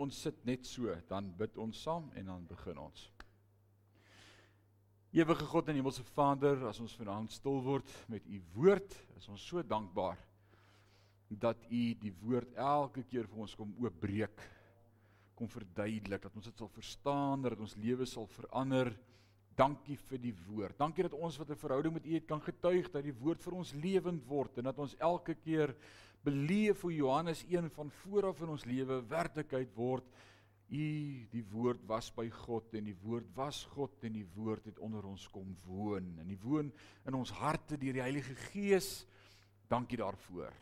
ons sit net so, dan bid ons saam en dan begin ons. Ewige God en Hemelse Vader, as ons vanaand stil word met u woord, is ons so dankbaar dat u die woord elke keer vir ons kom oopbreek, kom verduidelik dat ons dit sal verstaan, dat ons lewe sal verander. Dankie vir die woord. Dankie dat ons wat 'n verhouding met u het kan getuig dat die woord vir ons lewend word en dat ons elke keer beleef hoe Johannes 1 van vooraf in ons lewe werklikheid word U die woord was by God en die woord was God en die woord het onder ons kom woon en die woon in ons harte deur die Heilige Gees. Dankie daarvoor.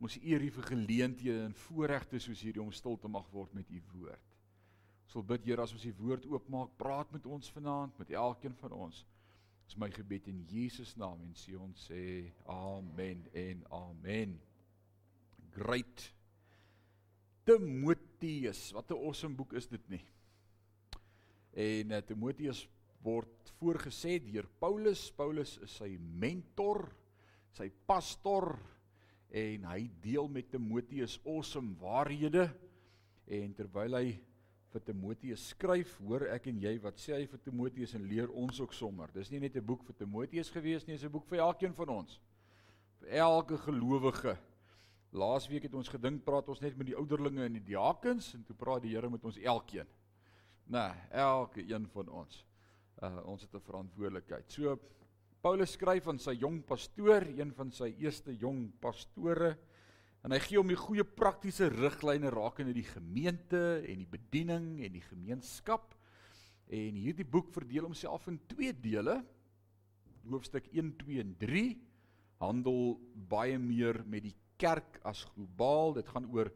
Ons eer U vir geleenthede en voorregte soos hierdie om stil te mag word met U woord. Ons wil bid Here as ons die woord oopmaak, praat met ons vanaand, met elkeen van ons. Dis my gebed in Jesus naam en sê ons sê amen en amen. Great Timoteus. Wat 'n awesome boek is dit nie? En uh, Timoteus word voorgesê deur Paulus. Paulus is sy mentor, sy pastor en hy deel met Timoteus awesome waarhede. En terwyl hy vir Timoteus skryf, hoor ek en jy wat sê hy vir Timoteus en leer ons ook sommer. Dis nie net 'n boek vir Timoteus gewees nie, dis 'n boek vir elkeen van ons. Vir elke gelowige. Laasweek het ons gedink praat ons net met die ouderlinge en die diakens en toe praat die Here met ons elkeen. Nee, elke een van ons. Uh ons het 'n verantwoordelikheid. So Paulus skryf aan sy jong pastoor, een van sy eerste jong pastore, en hy gee hom die goeie praktiese riglyne rakende die gemeente en die bediening en die gemeenskap. En hierdie boek verdeel homself in twee dele. Hoofstuk 1, 2 en 3 handel baie meer met die kerk as globaal. Dit gaan oor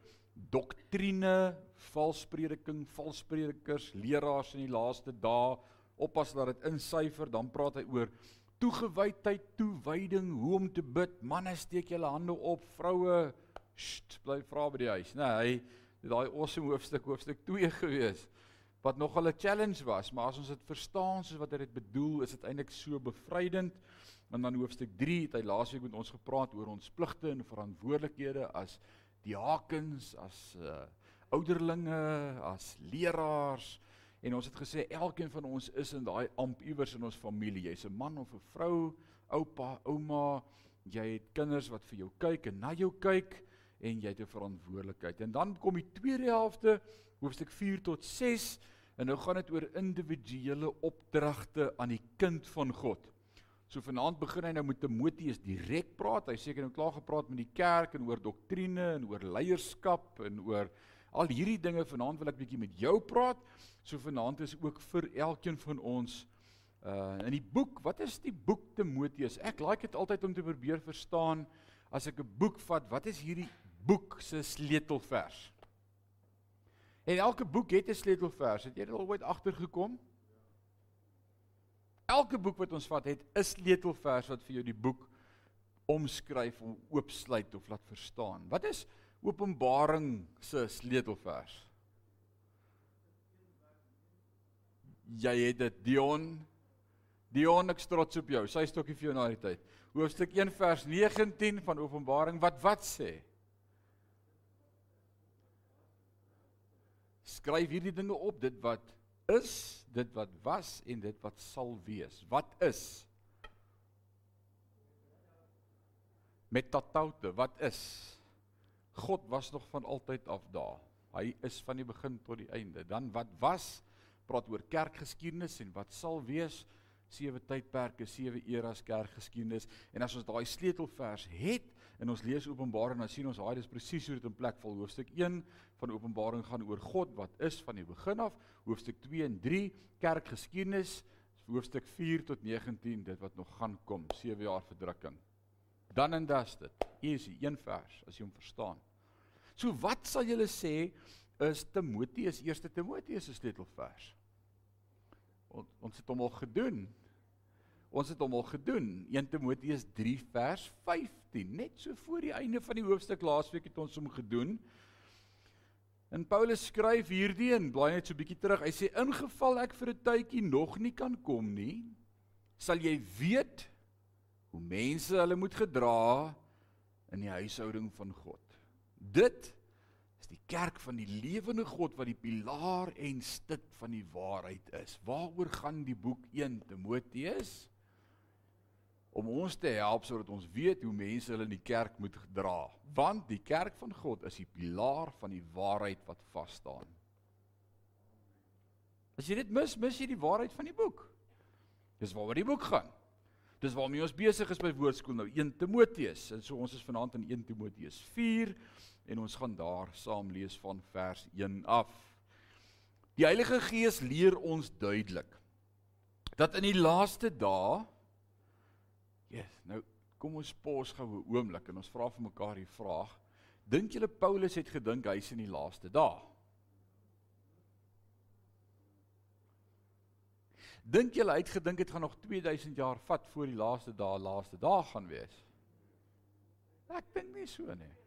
doktrine, valsprediking, valspredikers, leraars in die laaste dae. Oppas dat dit insyfer, dan praat hy oor toegewydheid, toewyding, hoe om te bid. Manne steek julle hande op, vroue sst, bly vra by die huis. Nee, hy het daai awesome hoofstuk hoofstuk 2 gewees wat nogal 'n challenge was, maar as ons dit verstaan soos wat hy dit bedoel, is dit eintlik so bevrydend. En dan hoofstuk 3 het hy laasweek met ons gepraat oor ons pligte en verantwoordelikhede as diakens, as uh, ouderlinge, as leraars. En ons het gesê elkeen van ons is in daai amp iewers in ons familie. Jy's 'n man of 'n vrou, oupa, ouma, jy het kinders wat vir jou kyk en na jou kyk en jy het 'n verantwoordelikheid. En dan kom die tweede helfte, hoofstuk 4 tot 6, en nou gaan dit oor individuele opdragte aan die kind van God. So vanaand begin hy nou met Timoteus direk praat. Hy seker nou klaar gepraat met die kerk en oor doktrine en oor leierskap en oor al hierdie dinge. Vanaand wil ek bietjie met jou praat. So vanaand is ook vir elkeen van ons uh in die boek, wat is die boek Timoteus? Ek like dit altyd om te probeer verstaan as ek 'n boek vat, wat is hierdie boek se sleutelvers? En elke boek het 'n sleutelvers. Het jy dit al ooit agtergekom? Elke boek wat ons vat het 'n sleutelvers wat vir jou die boek omskryf of oopsluit of laat verstaan. Wat is Openbaring se sleutelvers? Jy het dit Dion. Dion ek trots op jou. Sy stokkie vir jou na die tyd. Hoofstuk 1 vers 19 van Openbaring wat wat sê? Skryf hierdie dinge op, dit wat is, dit wat was en dit wat sal wees. Wat is? Met tatoute, wat is? God was nog van altyd af daar. Hy is van die begin tot die einde. Dan wat was? Praat oor kerkgeskiedenis en wat sal wees? Sewe tydperke, sewe eras kerkgeskiedenis. En as ons daai sleutelvers het, en ons lees Openbaring dan sien ons haai dis presies hoe dit in plek val. Hoofstuk 1 van Openbaring gaan oor God wat is van die begin af. Hoofstuk 2 en 3 kerkgeskiedenis. Hoofstuk 4 tot 19 dit wat nog gaan kom, 7 jaar verdrukking. Dan en das dit. Easy, een vers as jy hom verstaan. So wat sal julle sê is Timoteus, eerste Timoteus se sleutelvers? Ons ons het hom al gedoen. Ons het hom al gedoen. 1 Timoteus 3 vers 15, net so voor die einde van die hoofstuk laasweek het ons hom gedoen. En Paulus skryf hierdie en blaai net so bietjie terug. Hy sê ingeval ek vir 'n tydjie nog nie kan kom nie, sal jy weet hoe mense hulle moet gedra in die huishouding van God. Dit is die kerk van die lewende God wat die pilaar en stuk van die waarheid is. Waaroor gaan die boek 1 Timoteus? Om ons te help sodat ons weet hoe mense hulle in die kerk moet gedra, want die kerk van God is die pilaar van die waarheid wat vas staan. As jy dit mis, mis jy die waarheid van die boek. Dis waaroor die boek gaan. Dis waarmee ons besig is by woordskool nou 1 Timoteus. En so ons is vanaand in 1 Timoteus 4 en ons gaan daar saam lees van vers 1 af. Die Heilige Gees leer ons duidelik dat in die laaste dae yes, nou kom ons pos gou 'n oomblik en ons vra vir mekaar die vraag: Dink julle Paulus het gedink hy's in die laaste dae? Dink julle hy het gedink dit gaan nog 2000 jaar vat voor die laaste dae laaste dae gaan wees? Ek dink nie so nie.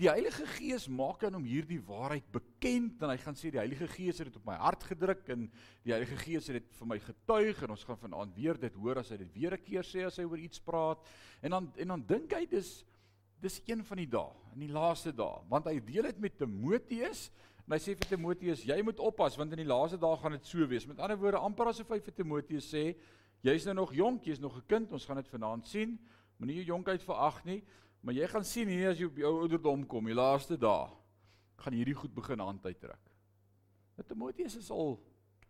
Die Heilige Gees maak aan hom hierdie waarheid bekend en hy gaan sê die Heilige Gees het dit op my hart gedruk en die Heilige Gees het dit vir my getuig en ons gaan vanaand weer dit hoor as hy dit weer 'n keer sê as hy oor iets praat. En dan en dan dink hy dis dis een van die dae in die laaste dae want hy deel dit met Timoteus en hy sê vir Timoteus jy moet oppas want in die laaste dae gaan dit so wees. Met ander woorde amper asof hy vir Timoteus sê jy's nou nog jonk jy's nog 'n kind ons gaan dit vanaand sien. Moenie jou jonkheid verag nie Maar jy gaan sien hier as jy op jou ouderdom kom, die laaste dae, gaan hierdie goed begin hand uitdruk. Dat Timoteus is al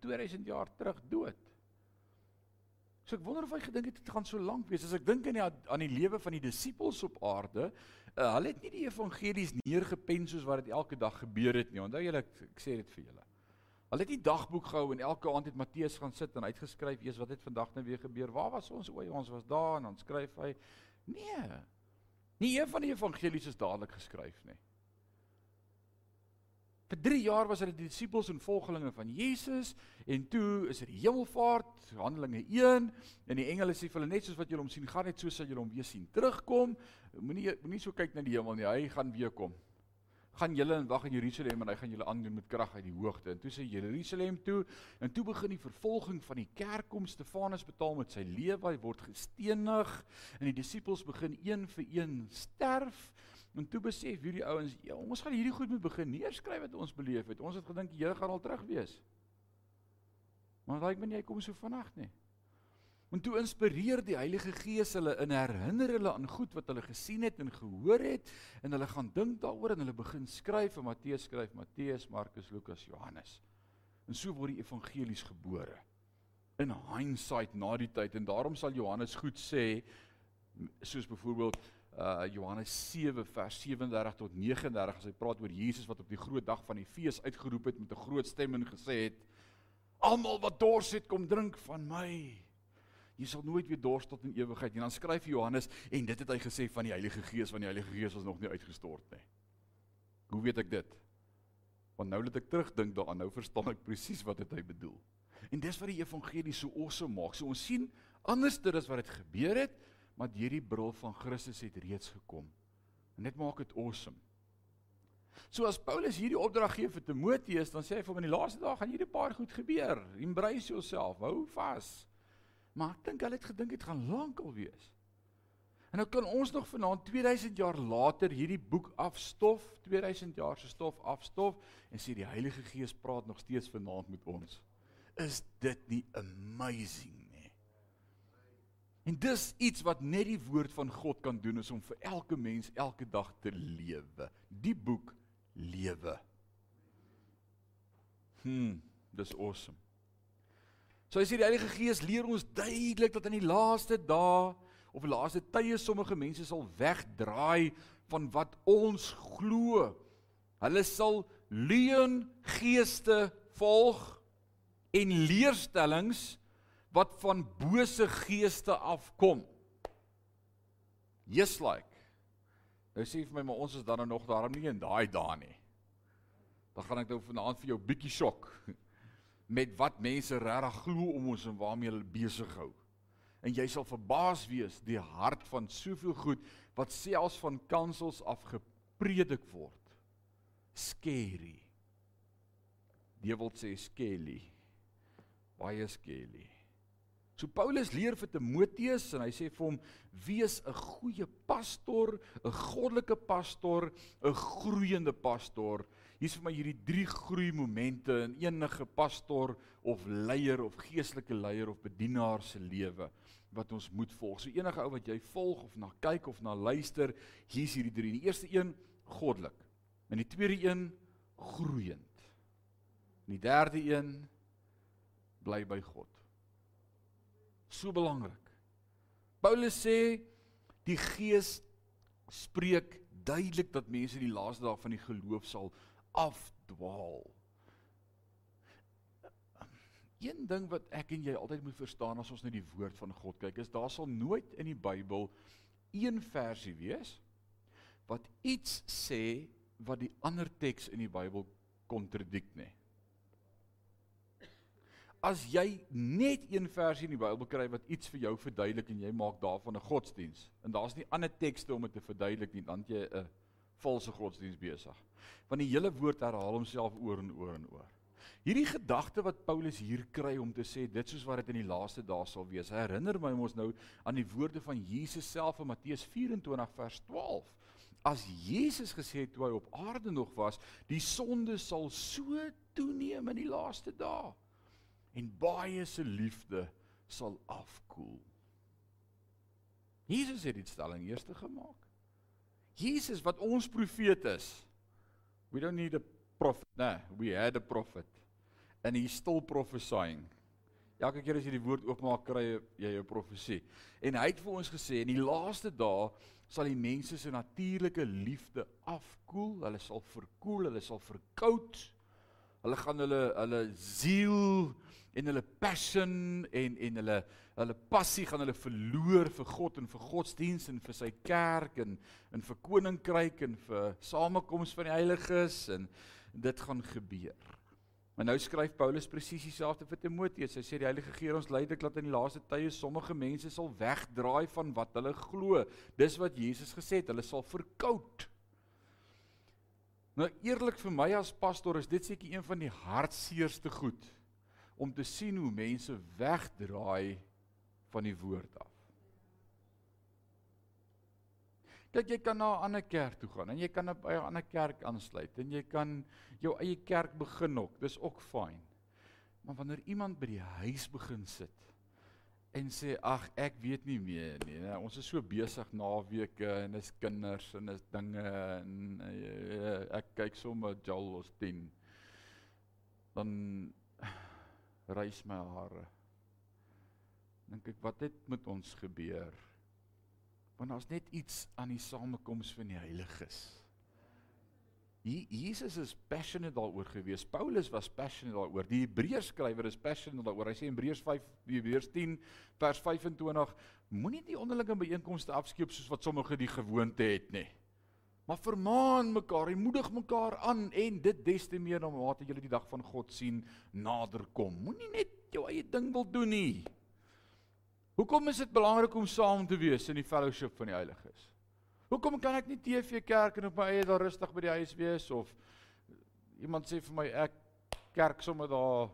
2000 jaar terug dood. So ek wonder of hy gedink het dit gaan so lank wees. As ek dink aan die aan die lewe van die disippels op aarde, uh, hulle het nie die evangelies neergepen soos wat dit elke dag gebeur het nie. Onthou julle ek, ek sê dit vir julle. Hulle het nie dagboek gehou en elke aand het Matteus gaan sit en uitgeskryf, "Jesus, wat het vandag nou weer gebeur? Waar was ons? O, ons was daar." En dan skryf hy, "Nee, Nie een van die evangelies is dadelik geskryf nie. Vir 3 jaar was hulle die disippels en volgelinge van Jesus en toe is dit die hemelvaart, Handelinge 1 en die engele sê vir hulle net soos wat julle hom sien, gaan net so sal julle hom weer sien terugkom. Moenie moenie so kyk na die hemel nie, hy gaan weer kom gaan julle in wag in Jerusalem en hy gaan julle aandoen met krag uit die hoogte. En toe sê Jerusalem toe en toe begin die vervolging van die kerk kom. Stefanus betaal met sy lewe, hy word gestenig en die disippels begin een vir een sterf. En toe besef hierdie ouens, ja, ons gaan hierdie goed moet begin neerskryf wat ons beleef het. Ons het gedink die Here gaan al terug wees. Maar daai ek min jy kom so vanaand nie. En toe inspireer die Heilige Gees hulle en herinner hulle aan goed wat hulle gesien het en gehoor het en hulle gaan dink daaroor en hulle begin skryf en Matteus skryf Matteus, Markus, Lukas, Johannes. En so word die evangelies gebore. In hindsight na die tyd en daarom sal Johannes goed sê soos byvoorbeeld uh Johannes 7 vers 37 tot 39 as hy praat oor Jesus wat op die groot dag van die fees uitgeroep het met 'n groot stem en gesê het almal wat dors het kom drink van my jy sal nooit weer dors tot in ewigheid nie. Dan skryf Johannes en dit het hy gesê van die Heilige Gees, want die Heilige Gees was nog nie uitgestort nie. Hoe weet ek dit? Want nou dat ek terugdink daaraan, nou verstaan ek presies wat dit hy bedoel. En dis wat die evangelie so awesome maak. So ons sien anderster as wat dit gebeur het, maar hierdie bril van Christus het reeds gekom. En dit maak dit awesome. So as Paulus hierdie opdrag gee vir Timoteus, dan sê hy vir hom in die laaste dae gaan hierdie paar goed gebeur. Embrace yourself, hou vas. Maar ek dink hulle het gedink dit gaan lank al wees. En nou kan ons nog vanaand 2000 jaar later hierdie boek afstof, 2000 jaar se stof afstof en sê die Heilige Gees praat nog steeds vanaand met ons. Is dit nie amazing nie? En dis iets wat net die woord van God kan doen is om vir elke mens elke dag te lewe. Die boek lewe. Hm, dis awesome. So as die Heilige Gees leer ons duidelik dat in die laaste dae of laaste tye sommige mense sal wegdraai van wat ons glo. Hulle sal leuen geeste volg en leerstellings wat van bose geeste afkom. Just like. Nou sê vir my maar ons is dan nou nog daarom nie in daai dae nie. Dan gaan ek nou vanaand vir jou bietjie sjok met wat mense regtig glo om ons en waarmee hulle besig hou. En jy sal verbaas wees die hart van soveel goed wat selfs van kansels af gepredik word. Scary. Die wil sê skelly. Baie skelly. So Paulus leer vir Timoteus en hy sê vir hom: "Wees 'n goeie pastor, 'n goddelike pastor, 'n groeiende pastor." Hier's vir my hierdie drie groei momente in enige pastor of leier of geestelike leier of bedienaar se lewe wat ons moet volg. So enige ou wat jy volg of na kyk of na luister, hier's hierdie drie. Die eerste een goddelik. En die tweede een groeiend. En die derde een bly by God. So belangrik. Paulus sê die Gees spreek duidelik dat mense die laaste dae van die geloof sal afdwaal. Een ding wat ek en jy altyd moet verstaan as ons na die woord van God kyk, is daar sal nooit in die Bybel een versie wees wat iets sê wat die ander teks in die Bybel kontradik nie as jy net een versie in die Bybel kry wat iets vir jou verduidelik en jy maak daarvan 'n godsdiens en daar's nie ander tekste om dit te verduidelik nie dan jy 'n valse godsdiens besig. Want die hele woord herhaal homself oor en oor en oor. Hierdie gedagte wat Paulus hier kry om te sê dit soos wat dit in die laaste dae sal wees. Herinner my ons nou aan die woorde van Jesus self in Matteus 24 vers 12. As Jesus gesê het toe hy op aarde nog was, die sonde sal so toeneem in die laaste dae en baie se liefde sal afkoel. Jesus het dit stelling eers gemaak. Jesus wat ons profeet is. We don't need a prophet, nee, we had a prophet. And he still prophesying. Elke keer as jy die woord oopmaak kry jy 'n profesie. En hy het vir ons gesê in die laaste dae sal die mense se natuurlike liefde afkoel, hulle sal verkoel, hulle sal verkoud. Hulle gaan hulle hulle siel en hulle passion en en hulle hulle passie gaan hulle verloor vir God en vir godsdiens en vir sy kerk en en vir koninkryk en vir samekoms van die heiliges en dit gaan gebeur. Maar nou skryf Paulus presies dieselfde vir Timoteus. Hy sê die Heilige Gees ons leidelik dat in die laaste tye sommige mense sal wegdraai van wat hulle glo. Dis wat Jesus gesê het, hulle sal verkoud. Nou eerlik vir my as pastoor is dit seker een van die hartseerste goed om te sien hoe mense wegdraai van die woord af. Kyk, jy kan na 'n ander kerk toe gaan en jy kan by 'n ander kerk aansluit en jy kan jou eie kerk begin ook. Dis ook fyn. Maar wanneer iemand by die huis begin sit en sê ag ek weet nie meer nie. Nee, ons is so besig naweke en dis kinders en dis dinge en uh, ek kyk sommer Joel ons 10. Dan reis my hare. Dink ek wat het met ons gebeur? Want daar's net iets aan die samekoms van die heiliges. Jesus is passionate daaroor gewees. Paulus was passionate daaroor. Die Hebreërs skrywer is passionate daaroor. Hy sê in Hebreërs 5, Hebreërs 10 vers 25, moenie die onderlinge byeenkomste afskeep soos wat sommige die gewoonte het nie. Maar vermaan mekaar, moedig mekaar aan en dit des te meer om mate julle die dag van God sien nader kom. Moenie net jou eie ding wil doen nie. Hoekom is dit belangrik om saam te wees in die fellowship van die heiliges? Hoekom kan ek nie TV kerk en op my eie daar rustig by die huis wees of iemand sê vir my ek kerk sommer daar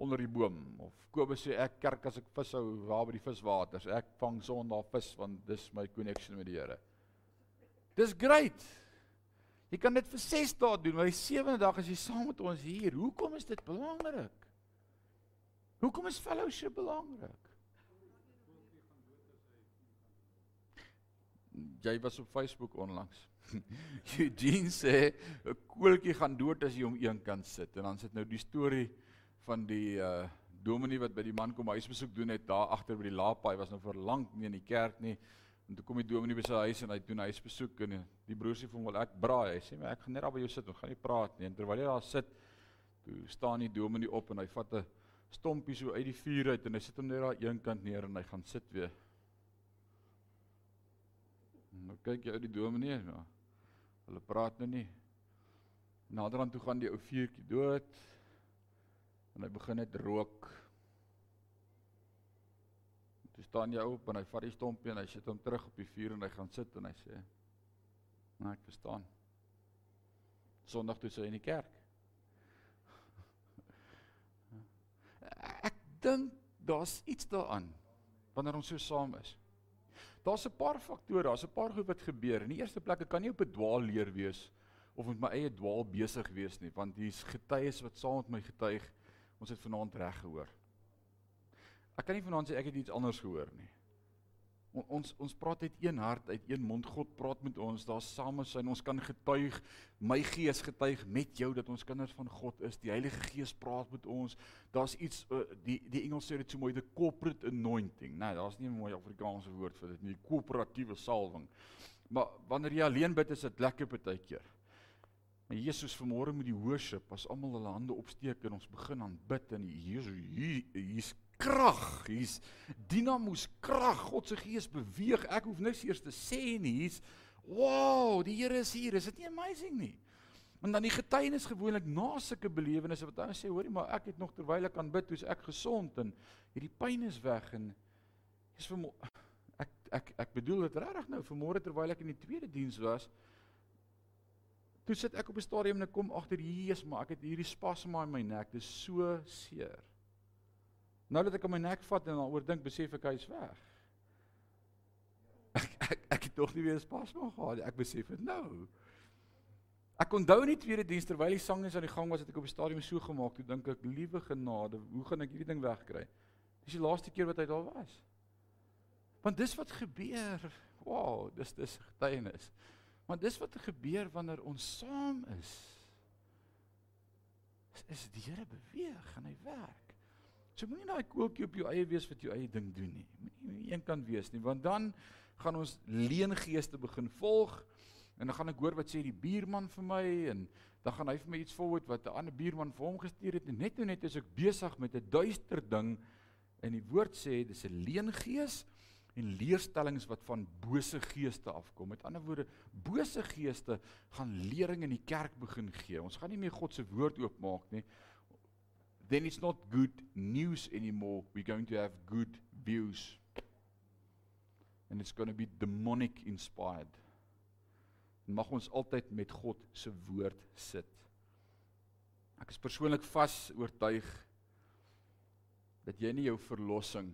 onder die boom of Kobus sê ek kerk as ek vishou waar by die viswaters. Ek vang Sondag vis want dis my connection met die Here. Dis great. Jy kan dit vir 6 dae doen, maar die 7de dag as jy saam met ons hier, hoekom is dit belangrik? Hoekom is fellowship belangrik? Jy was op Facebook onlangs. Eugene sê 'n koeltjie gaan dood as jy hom een kant sit en dan sit nou die storie van die uh dominee wat by die man kom huisbesoek doen het daar agter by die laapaai was nou vir lank nie in die kerk nie En toe kom die dominee by sy huis en hy doen huisbesoek en die broer sê vir hom, "Wel ek braai." Hy sê, "Maar ek gaan net daar by jou sit, ons gaan nie praat nie." En terwyl hy daar sit, toe staan die dominee op en hy vat 'n stompie so uit die vuur uit en hy sit hom net daar een kant neer en hy gaan sit weer. Nou kyk jy uit die dominee, nou. Hulle praat nou nie. Naderhand toe gaan die ou vuurtjie dood en hy begin net rook. Toe staan jy op en hy vat die stompie en hy sit hom terug op die vuur en hy gaan sit en hy sê: "Nou ek verstaan. Sondag toe sy in die kerk." Ek dink daar's iets daaraan wanneer ons so saam is. Daar's 'n paar faktore, daar's 'n paar goed wat gebeur. In die eerste plek, ek kan nie op 'n dwaal leer wees of met my eie dwaal besig wees nie, want hier's getuies wat saam met my getuig. Ons het vanaand reg gehoor. Ek kan nie vanaand sê ek het iets anders gehoor nie. On, ons ons praat uit een hart, uit een mond. God praat met ons. Daar's samesyn. Ons kan getuig. My gees getuig met jou dat ons kinders van God is. Die Heilige Gees praat met ons. Daar's iets uh, die die Engels sê dit so mooi, the corporate anointing. Nee, daar's nie 'n mooi Afrikaanse woord vir dit nie. Koöperatiewe salwing. Maar wanneer jy alleen bid, is dit lekker partykeer. Maar Jesus vanmôre met die worship, as almal hulle hande opsteek en ons begin aan bid en Jesus hier hier's krag, hier's dinamos krag. God se gees beweeg. Ek hoef niks eers te sê nie. Hier's wow, die Here is hier. Is dit nie amazing nie? En dan die getuienis gewoonlik na sulke belewennisse wat hulle sê, hoorie, maar ek het nog terwyl ek aan bid, hoe's ek gesond en hierdie pyn is weg en is vir ek ek ek bedoel dit regtig nou vanmôre terwyl ek in die tweede diens was. Toe sit ek op 'n stadium en ek kom agter Jesus, maar ek het hierdie spasma in my nek. Dit is so seer. Nou dat ek my nek vat en daaroor dink, besef ek hy's weg. Ek ek ek het tog nie weer spasma gehad nie. Ek besef dit nou. Ek onthou in die tweede diens terwyl die sang is aan die gang was, het ek op die stadium so gemaak, toe dink ek, liewe genade, hoe gaan ek hierdie ding wegkry? Dis die laaste keer wat hy daar was. Want dis wat gebeur. Wow, dis dis getuienis. Want dis wat gebeur wanneer ons saam is. Is, is die Here beweeg en hy werk. So moenie daai koeltjie op jou eie wees wat jou eie ding doen nie. Moenie een kan wees nie, want dan gaan ons leengeeste begin volg en dan gaan ek hoor wat sê die buurman vir my en dan gaan hy vir my iets forward wat 'n ander buurman vir hom gestuur het en net toe net is ek besig met 'n duister ding en die woord sê dis 'n leengees en leerstellings wat van bose geeste afkom. Met ander woorde, bose geeste gaan lering in die kerk begin gee. Ons gaan nie meer God se woord oopmaak nie then it's not good news anymore. We're going to have good views. And it's going to be demonic inspired. Mag ons altyd met God se woord sit. Ek is persoonlik vas oortuig dat jy nie jou verlossing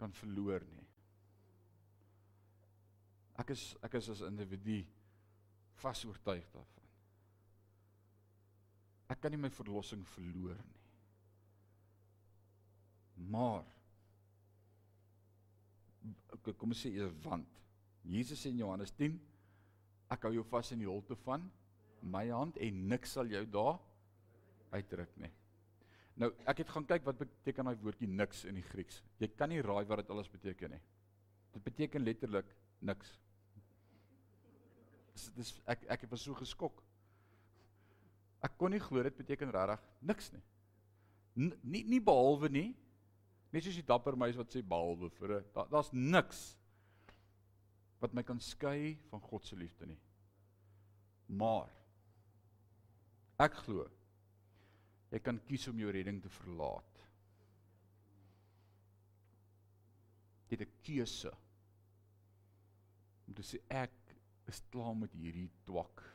kan verloor nie. Ek is ek is as individu vas oortuig daarvan. Ek kan nie my verlossing verloor nie. Maar kom ons sê eers want Jesus sê in Johannes 10 ek hou jou vas in die holte van my hand en niks sal jou daar uitdruk nie. Nou ek het gaan kyk wat beteken daai woordjie niks in die Grieks. Jy kan nie raai wat dit alles beteken nie. Dit beteken letterlik niks. Dis dis ek ek was so geskok. Ek kon nie glo dit beteken regtig niks nie. N nie nie behalwe nie. Net soos die dapper meisie wat sê behalwe vir 'n daar's da niks wat my kan skei van God se liefde nie. Maar ek glo jy kan kies om jou redding te verlaat. Dit 'n keuse om te sê ek is klaar met hierdie twak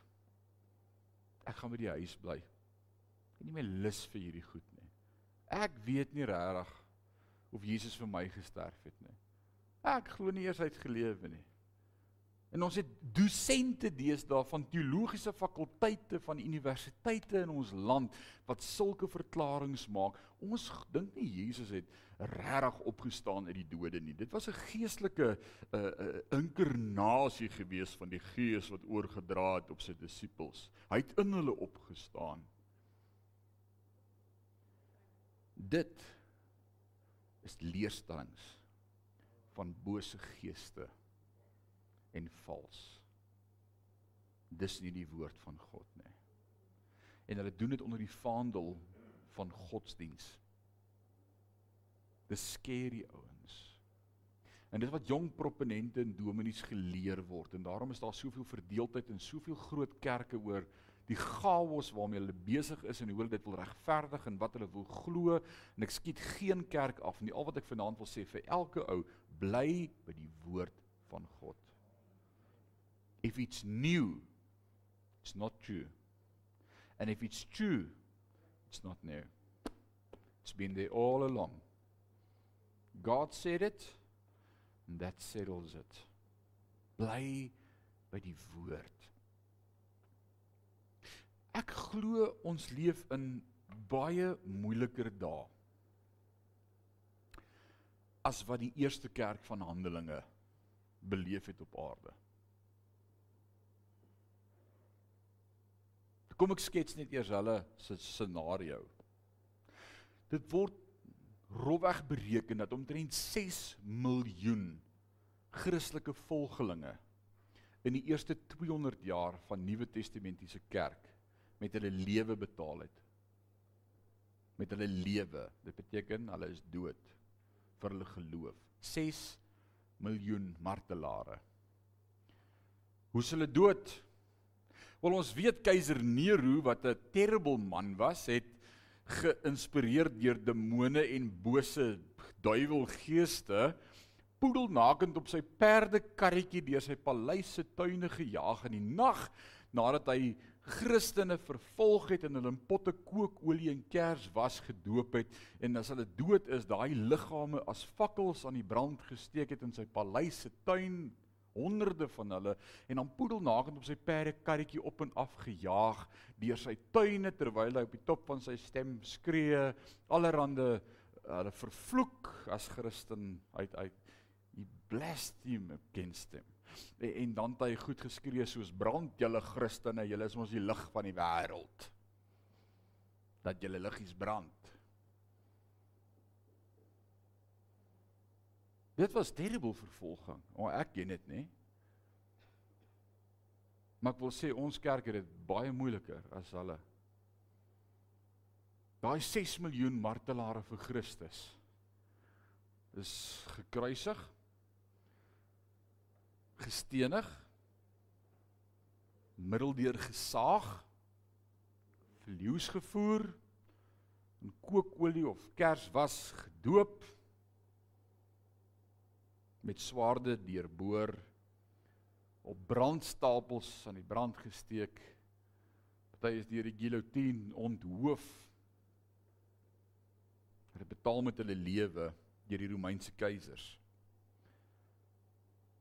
ek gaan by die huis bly. Ek het nie meer lus vir hierdie goed nie. Ek weet nie regtig of Jesus vir my gesterf het nie. Ek glo nie eers hy het gelewe nie. En ons het dosente deesdae van teologiese fakulteite van universiteite in ons land wat sulke verklaringe maak. Ons dink nie Jesus het regtig opgestaan uit die dode nie. Dit was 'n geestelike uh, uh, inkarnasie gewees van die Gees wat oorgedra het op sy disippels. Hy het in hulle opgestaan. Dit is leerstellings van bose geeste en vals. Dis nie die woord van God nie. En hulle doen dit onder die vaandel van godsdiens. Dis scary ouens. En dit wat jong proponente en dominees geleer word en daarom is daar soveel verdeeldheid en soveel groot kerke oor die chaos waarmee hulle besig is en hoe hulle dit wil regverdig en wat hulle wil glo en ek skiet geen kerk af nie al wat ek vanaand wil sê vir elke ou bly by die woord van God If it's new, it's not true. And if it's true, it's not new. It's been there all along. God said it and that settles it. Bly by die woord. Ek glo ons leef in baie moeiliker dae as wat die eerste kerk van Handelinge beleef het op aarde. Kom ek skets net eers hulle se scenario. Dit word rofweg bereken dat omtrent 6 miljoen Christelike volgelinge in die eerste 200 jaar van Nuwe Testamentiese kerk met hulle lewe betaal het. Met hulle lewe. Dit beteken hulle is dood vir hulle geloof. 6 miljoen martelare. Hoe is hulle dood? Wel ons weet keiser Nero wat 'n terrible man was, het geïnspireer deur demone en bose duiwelgeeste poedelnakend op sy perdekarretjie deur sy paleis se tuine gejaag in die nag nadat hy Christene vervolg het en hulle in potte kookolie en kers was gedoop het. En as hulle dood is daai liggame as fakkels aan die brand gesteek het in sy paleis se tuin honderde van hulle en dan poedelnakend op sy perdekarretjie op en af gejaag deur sy tuine terwyl hy op die top van sy stem skree allerhande hulle vervloek as Christen uit uit. He blaspheme against him. En, en dan het hy goed geskree soos brand julle Christene julle is mos die lig van die wêreld. Dat julle liggies brand Dit was terrible vervolging. O, oh, ek ken dit, nê? Maar ek wil sê ons kerk het dit baie moeiliker as hulle. Daai 6 miljoen martelare vir Christus is gekruisig gestenig middeldeur gesaag verlies gevoer in kookolie of kerswas gedoop met swaarde deurboor op brandstapels aan die brand gesteek. Party is deur die guillotine onthoof. Hulle betaal met hulle lewe deur die Romeinse keisers.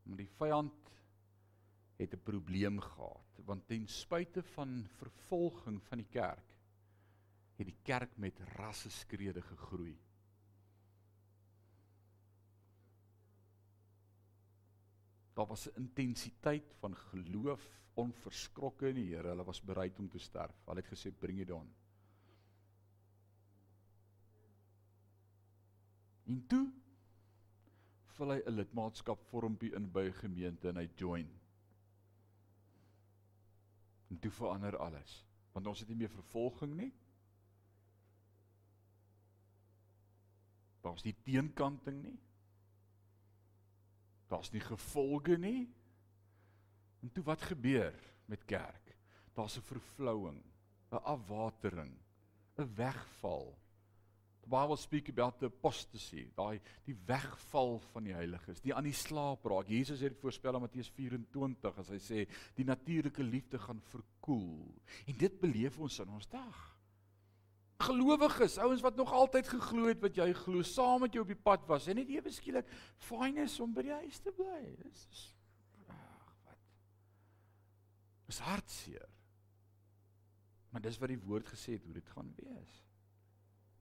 Maar die vyand het 'n probleem gehad want ten spyte van vervolging van die kerk het die kerk met rasse skrede gegroei. Daar was 'n intensiteit van geloof onverskrokke in die Here. Hulle was bereid om te sterf. Hulle het gesê bring dit aan. En toe vul hy 'n lidmaatskap vormpie in by 'n gemeente en hy join. En toe verander alles, want ons het nie meer vervolging nie. Daar's nie teenkanting nie. Daar's nie gevolge nie. En toe wat gebeur met kerk? Daar's 'n vervlouing, 'n afwatering, 'n wegval the Bible speak about the apostasy, daai die wegval van die heiliges, die aan die slaap raak. Jesus het dit voorspel in Matteus 24 as hy sê die natuurlike liefde gaan verkoel. En dit beleef ons in ons dag. Gelowiges, ouens wat nog altyd geglo het wat jy glo, saam met jou op die pad was en net ewe skielik fyn is om by die huis te bly. Dis is ag wat. Dis hartseer. Maar dis wat die woord gesê het hoe dit gaan wees.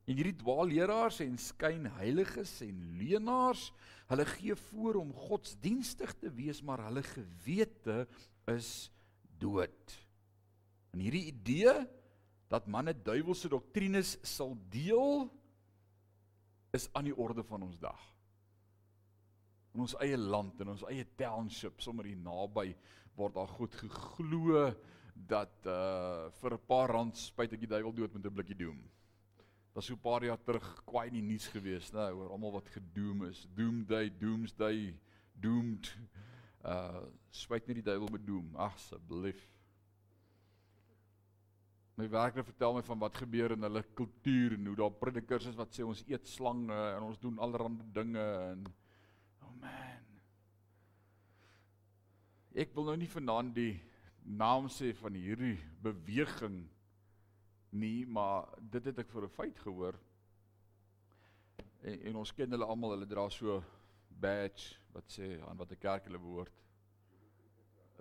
En hierdie dwaalleraars en skynheiliges en leenaars, hulle gee voor om godsdienstig te wees, maar hulle gewete is dood. En hierdie idee dat manne duiwelse doktrines sal deel is aan die orde van ons dag. In ons eie land en ons eie township sommer hier naby word daar goed geglo dat uh vir 'n paar rand spuit ek die duiwel dood met 'n blikkie doom was so 'n paar jaar terug kwaai in die nuus gewees, né, oor almal wat gedoem is. Doomsday, doomsday, doomed. Uh spyt nie die duiwel met doom, asseblief. My werker vertel my van wat gebeur in hulle kultuur en hoe daar predikers is wat sê ons eet slange en ons doen allerlei dinge en oh man. Ek wil nou nie vanaand die naam sê van hierdie beweging nie, maar dit het ek vir 'n feit gehoor. En, en ons ken hulle almal, hulle dra so badge wat sê aan watter kerk hulle behoort.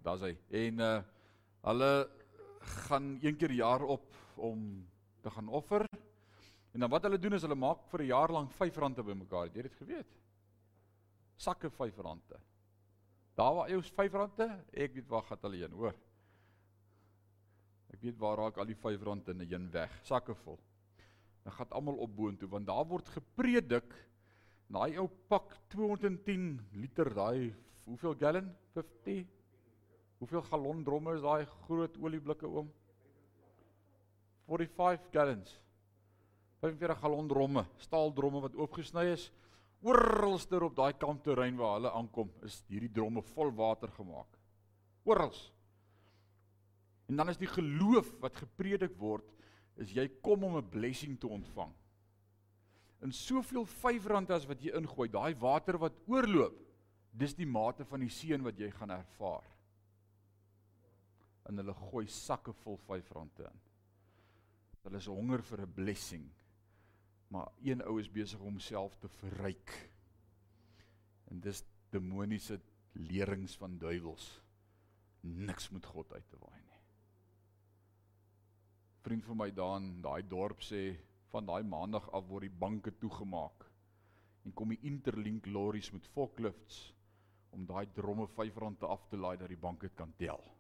Daar's hy. En uh hulle gaan een keer per jaar op om te gaan offer. En dan wat hulle doen is hulle maak vir 'n jaar lank R5 bymekaar. Het jy dit geweet? Sakke R5. Daar waar jy ons R5, ek weet waar gaan hulle heen, hoor. Ek weet waar raak al die R5 in 'n heen weg, sakke vol. Dan gaan almal op boontoe want daar word gepredik daai ou pak 210 liter daai hoeveel gallon 50 Hoeveel gallon dromme is daai groot olieblikke oom? 45 gallons. 45 gallon dromme, staaldromme wat oopgesny is. Oralster op daai kampterrein waar hulle aankom, is hierdie dromme vol water gemaak. Orals. En dan is die geloof wat gepredik word, is jy kom om 'n blessing te ontvang. In soveel R5 as wat jy ingooi, daai water wat oorloop, dis die mate van die seën wat jy gaan ervaar. En hulle gooi sakke vol R5 in. Hulle is honger vir 'n blessing. Maar een ou is besig om homself te verryk. En dis demoniese leerings van duiwels. Niks moet God uit te waai nie. Vriend van my daar in daai dorp sê van daai maandag af word die banke toegemaak. En kom die interlink lorries met forklifts om daai dromme R5 af te laai dat die bank dit kan tel.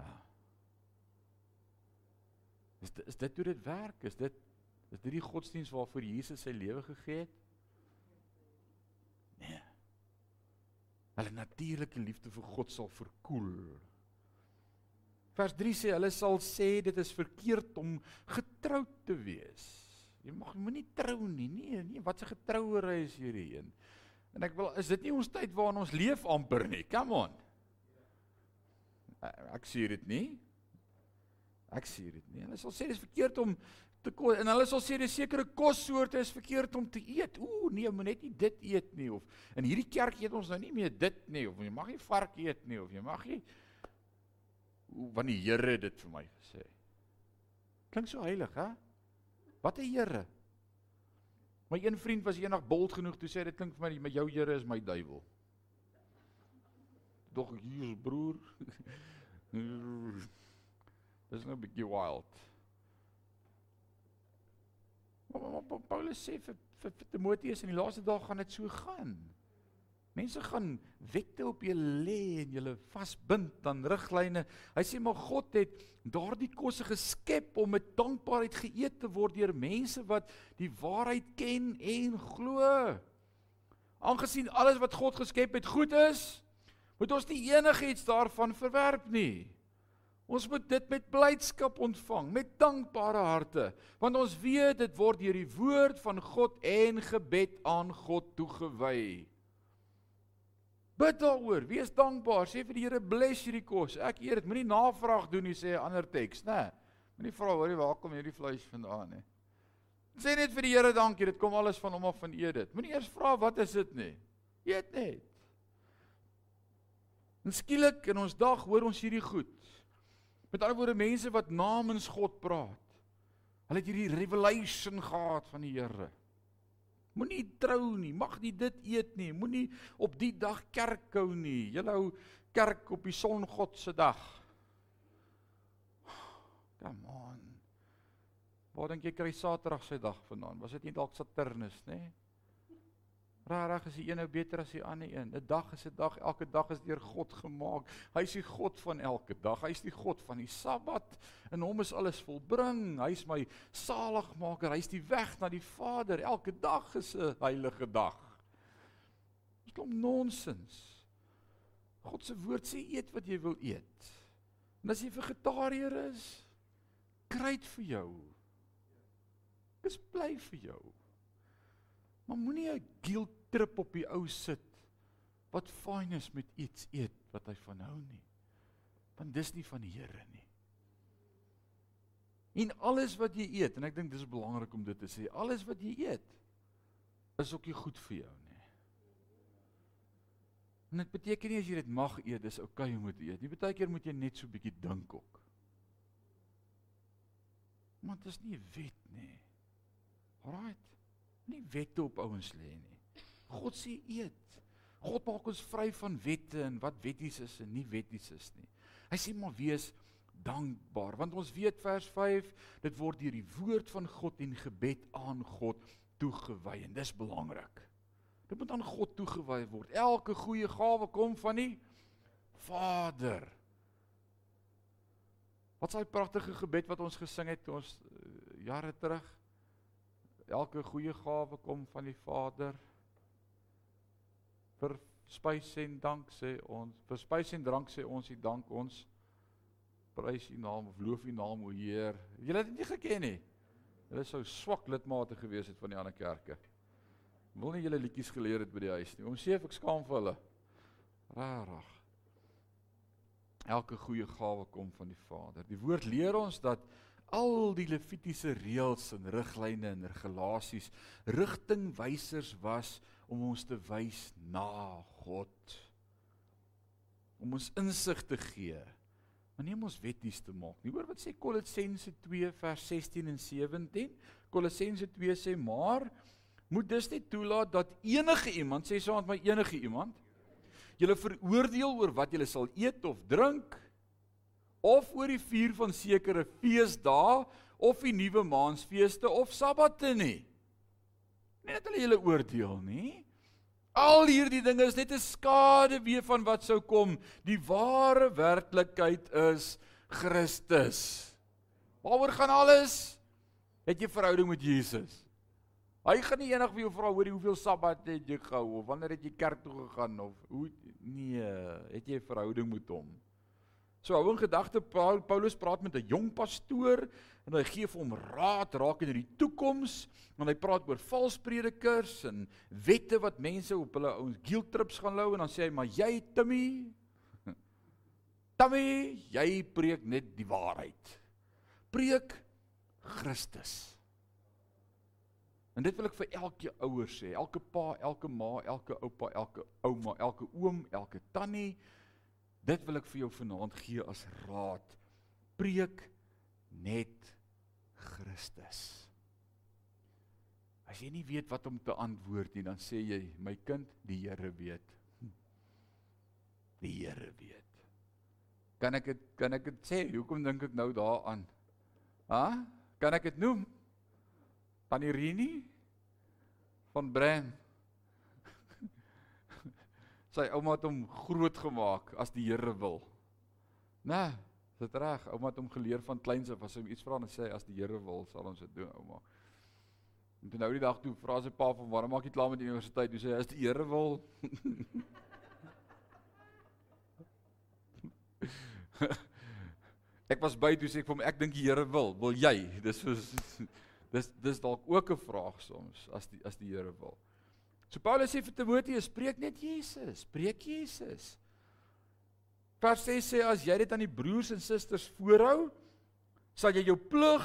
Ja. Is dit, is dit hoe dit werk? Is dit is dit die godsdiens waarvoor Jesus sy lewe gegee het? Nee. Hulle natuurlike liefde vir God sal verkoel. Vers 3 sê hulle sal sê dit is verkeerd om getroud te wees. Jy mag moenie trou nie. Nee, nee, wat 'n getrouery is hierdie een. En ek wil is dit nie ons tyd waarin ons leef amper nie. Come on. Ek sê dit nie. Ek sê dit nie. Hulle sal sê dis verkeerd om te kos en hulle sal sê dis sekere kossoorte is verkeerd om te eet. Ooh, nee, moet net nie dit eet nie of in hierdie kerk eet ons nou nie meer dit nie of jy mag nie vark eet nie of jy mag nie want die Here het dit vir my gesê. Klink so heilig, hè? Wat 'n Here. My een vriend was eendag bold genoeg toe sê dit klink vir my met jou Here is my duiwel. Dog hier broer. Dis nou 'n bietjie wild. Maar Paulus sê vir, vir, vir Timoteus in die laaste dae gaan dit so gaan. Mense gaan wette op julle lê en julle vasbind aan riglyne. Hy sê maar God het daardie kosse geskep om met dankbaarheid geëet te word deur mense wat die waarheid ken en glo. Aangesien alles wat God geskep het goed is, moet ons nie enigiets daarvan verwerp nie. Ons moet dit met blydskap ontvang, met dankbare harte, want ons weet dit word deur die woord van God en gebed aan God toegewy. Bid daaroor, wees dankbaar, sê vir die Here bless hierdie kos. Ek eet dit, moenie navraag doen nie, sê 'n ander teks, né? Moenie vra hoorie waar kom hierdie vleis vandaan nie. Sê net vir die Here dankie, dit kom alles van hom af van eet dit. Moenie eers vra wat is dit nie. Eet net. En skielik in ons dag hoor ons hierdie goed. Met ander woorde mense wat namens God praat. Hulle het hierdie revelation gehad van die Here. Moenie trou nie, mag nie dit eet nie, moenie op die dag kerk hou nie. Jy hou kerk op die songod se dag. Come on. Waar dink jy kry Saterdag se dag vandaan? Was dit nie dalk Saturnus nê? Rarig is die een nou beter as die ander een. 'n Dag is 'n dag, elke dag is deur God gemaak. Hy is die God van elke dag. Hy is die God van die Sabbat. In hom is alles volbring. Hy is my saligmaker. Hy is die weg na die Vader. Elke dag is 'n heilige dag. Dis klomp nonsens. God se woord sê eet wat jy wil eet. En as jy vegetariër is, kry dit vir jou. Dis bly vir jou. Maar moenie 'n guilt trip op die ou sit wat fyn is met iets eet wat hy van hou nie. Want dis nie van die Here nie. En alles wat jy eet en ek dink dis belangrik om dit te sê, alles wat jy eet is ook nie goed vir jou nie. En dit beteken nie as jy dit mag eet, dis oukei okay om dit te eet. Nie baie keer moet jy net so bietjie dink ook. Maar dit is nie wet nie. Alraait. Nie wette op ouens lê nie. God sê eet. God maak ons vry van wette en wat wetties is en nie wetties is nie. Hy sê maar wees dankbaar want ons weet vers 5 dit word deur die woord van God en gebed aan God toegewy en dis belangrik. Dit moet aan God toegewy word. Elke goeie gawe kom van die Vader. Wat 'n pragtige gebed wat ons gesing het ons uh, jare terug. Elke goeie gawe kom van die Vader. Vir spys en dank sê ons, vir spys en drank sê ons, "U dank ons." prys U naam of loof U naam o Heer. Julle het dit nie geken nie. Julle sou swak lidmate gewees het van die ander kerke. Wil nie julle liedjies geleer het by die huis nie. Om sê ek skaam vir hulle. Rarig. Elke goeie gawe kom van die Vader. Die woord leer ons dat al die levitiese reëls en riglyne en regulasies rigtingwysers was om ons te wys na God. Om ons insig te gee Maar nie om ons wetties te maak nie. Hoor wat sê Kolossense 2 vers 16 en 17? Kolossense 2 sê maar moet dus net toelaat dat enige iemand sê saam met my enige iemand julle veroordeel oor wat julle sal eet of drink of oor die vier van sekere feesdae of die nuwe maansfeeste of sabbate nie. Net hulle julle oordeel nie. Al hierdie dinge is net 'n skade weer van wat sou kom. Die ware werklikheid is Christus. Waaroor gaan alles? Het jy verhouding met Jesus? Hy gaan nie eendag vir jou vra hoor hoeveel Sabbat het jy gehou of wanneer het jy kerk toe gegaan of hoe nee, het jy 'n verhouding met hom? So hou in gedagte Paulus praat met 'n jong pastoor en hy gee vir hom raad in die toekoms en hy praat oor valspredikers en wette wat mense op hulle ouens guilt trips gaan lou en dan sê hy maar jy Timmy Timmy jy preek net die waarheid. Preek Christus. En dit wil ek vir elke ouer sê elke pa elke ma elke oupa elke ouma elke oom elke tannie dit wil ek vir jou vanaand gee as raad preek net Christus. As jy nie weet wat om te antwoord nie, dan sê jy, my kind, die Here weet. Die Here weet. Kan ek dit kan ek dit sê? Hoekom dink ek nou daaraan? Ha? Kan ek dit noem? Tannie Rini van Brand. Sy ouma het hom groot gemaak as die Here wil. Né? Nee, Dit reg, ouma het hom geleer van kleins af as hy iets vra en sê as die Here wil, sal ons dit doen, ouma. En toe nou die dag toe vra sy pa van waarom maak jy klaar met die universiteit? Toe sê hy as die Here wil. ek was by toe sê ek vir hom ek dink die Here wil. Wil jy? Dis soos dis dis dalk ook 'n vraag soms as die as die Here wil. So Paulus sê vir Timoteus, spreek net Jesus, spreek Jesus. Vers 6 sê as jy dit aan die broers en susters voorhou, sal jy jou plig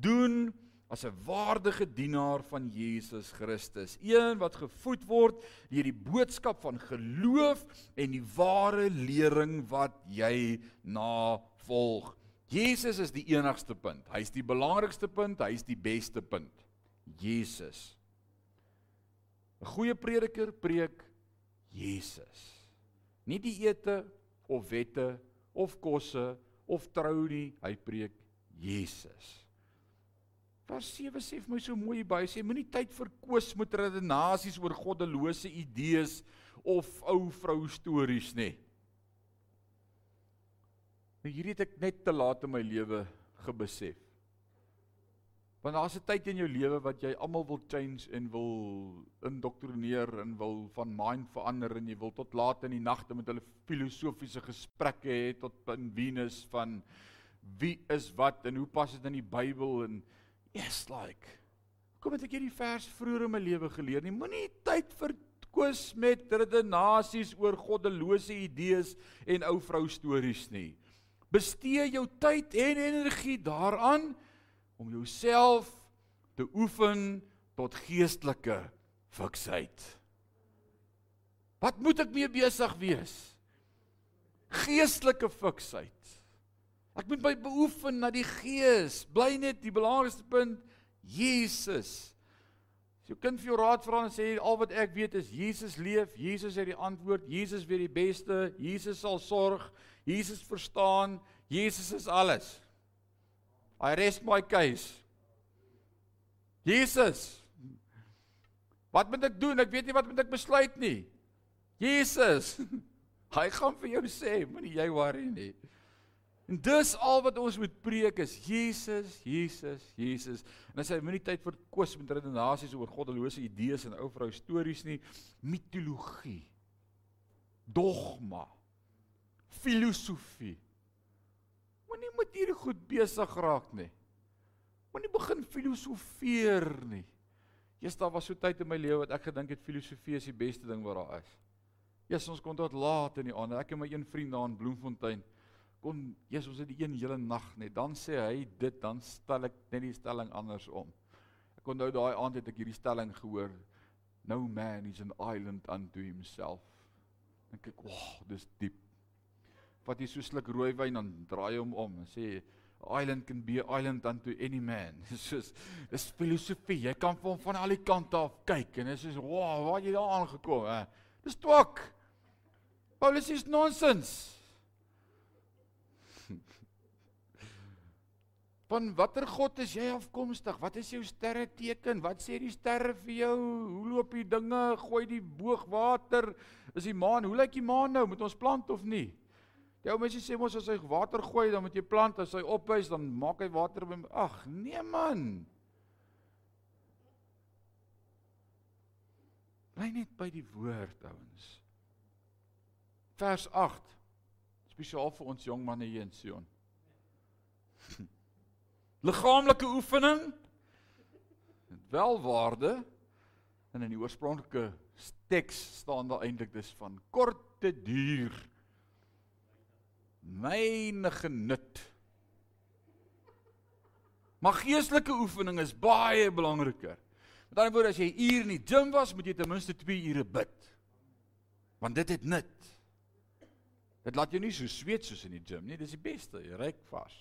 doen as 'n waardige dienaar van Jesus Christus, een wat gevoed word deur die boodskap van geloof en die ware lering wat jy navolg. Jesus is die enigste punt. Hy's die belangrikste punt, hy's die beste punt. Jesus. 'n Goeie prediker preek Jesus. Nie die ete of wette of kosse of trou nie, hy preek Jesus. Vers 7 sê vir my so mooi by, sê moenie tyd verkoos met redenasies oor goddelose idees of ou vrou stories nie. Nou hierdie het ek net te laat in my lewe gebesef. Want daar's 'n tyd in jou lewe wat jy almal wil change en wil indoktrineer en wil van mind verander en jy wil tot laat in die nagte met hulle filosofiese gesprekke hê tot in Venus van wie is wat en hoe pas dit in die Bybel en yes like kom het ek hierdie vers vroeër in my lewe geleer nie? Moenie tyd verkwis met redenasies oor goddelose idees en ou vrou stories nie. Bestee jou tyd en energie daaraan om jouself te oefen tot geestelike fiksheid. Wat moet ek mee besig wees? Geestelike fiksheid. Ek moet my beoefen na die gees. Bly net die belangrikste punt Jesus. As jou kind vir jou raad vra en sê al wat ek weet is Jesus leef, Jesus het die antwoord, Jesus weet die beste, Jesus sal sorg, Jesus verstaan, Jesus is alles. I rest my case. Jesus. Wat moet ek doen? Ek weet nie wat moet ek besluit nie. Jesus. Hy gaan vir jou sê, moenie jy worry nie. En dis al wat ons moet preek is Jesus, Jesus, Jesus. En as jy moenie tyd vir kwes met redenasies oor goddelose idees en ou vrou stories nie, mitologie. Dogma. Filosofie. Moenie met hierdie goed besig raak nie. Moenie begin filosofeer nie. Eers daar was so tyd in my lewe wat ek gedink het filosofie is die beste ding wat daar is. Eers ons kon tot laat in die aand. Ek en my een vriend daar in Bloemfontein kon Jesus ons het die een hele nag net dan sê hy dit dan stel ek net die stelling andersom. Ek onthou daai aand het ek hierdie stelling gehoor. No man is an island unto himself. Dink ek, "Wow, dis diep." Vat jy so sluk rooiwyn dan draai hom om en sê island can be an island unto any man. Dis soos dis filosofie. Jy kan van van al die kante af kyk en dit is wow, waar jy daar aangekom, hè. Dis twak. Paulus is nonsens. Van watter God is jy afkomstig? Wat is jou sterre teken? Wat sê die sterre vir jou? Hoe loop die dinge? Gooi die boog water? Is die maan? Hoe lyk die maan nou? Moet ons plant of nie? Die ou mense sê mos as hy water gooi, dan moet jy plant. As hy opwys, dan maak hy water by Ag, nee man. Bly net by die woord, ouens. Vers 8. Spesiaal vir ons jong manne hier in Sion. liggaamlike oefening het wel waarde en in die oorspronklike teks staan daar eintlik dis van korte duur myne genut maar geestelike oefening is baie belangriker met ander woorde as jy uur in die gim was moet jy ten minste 2 ure bid want dit het nut dit laat jou nie so sweet soos in die gim nie dis die beste jy ryk vas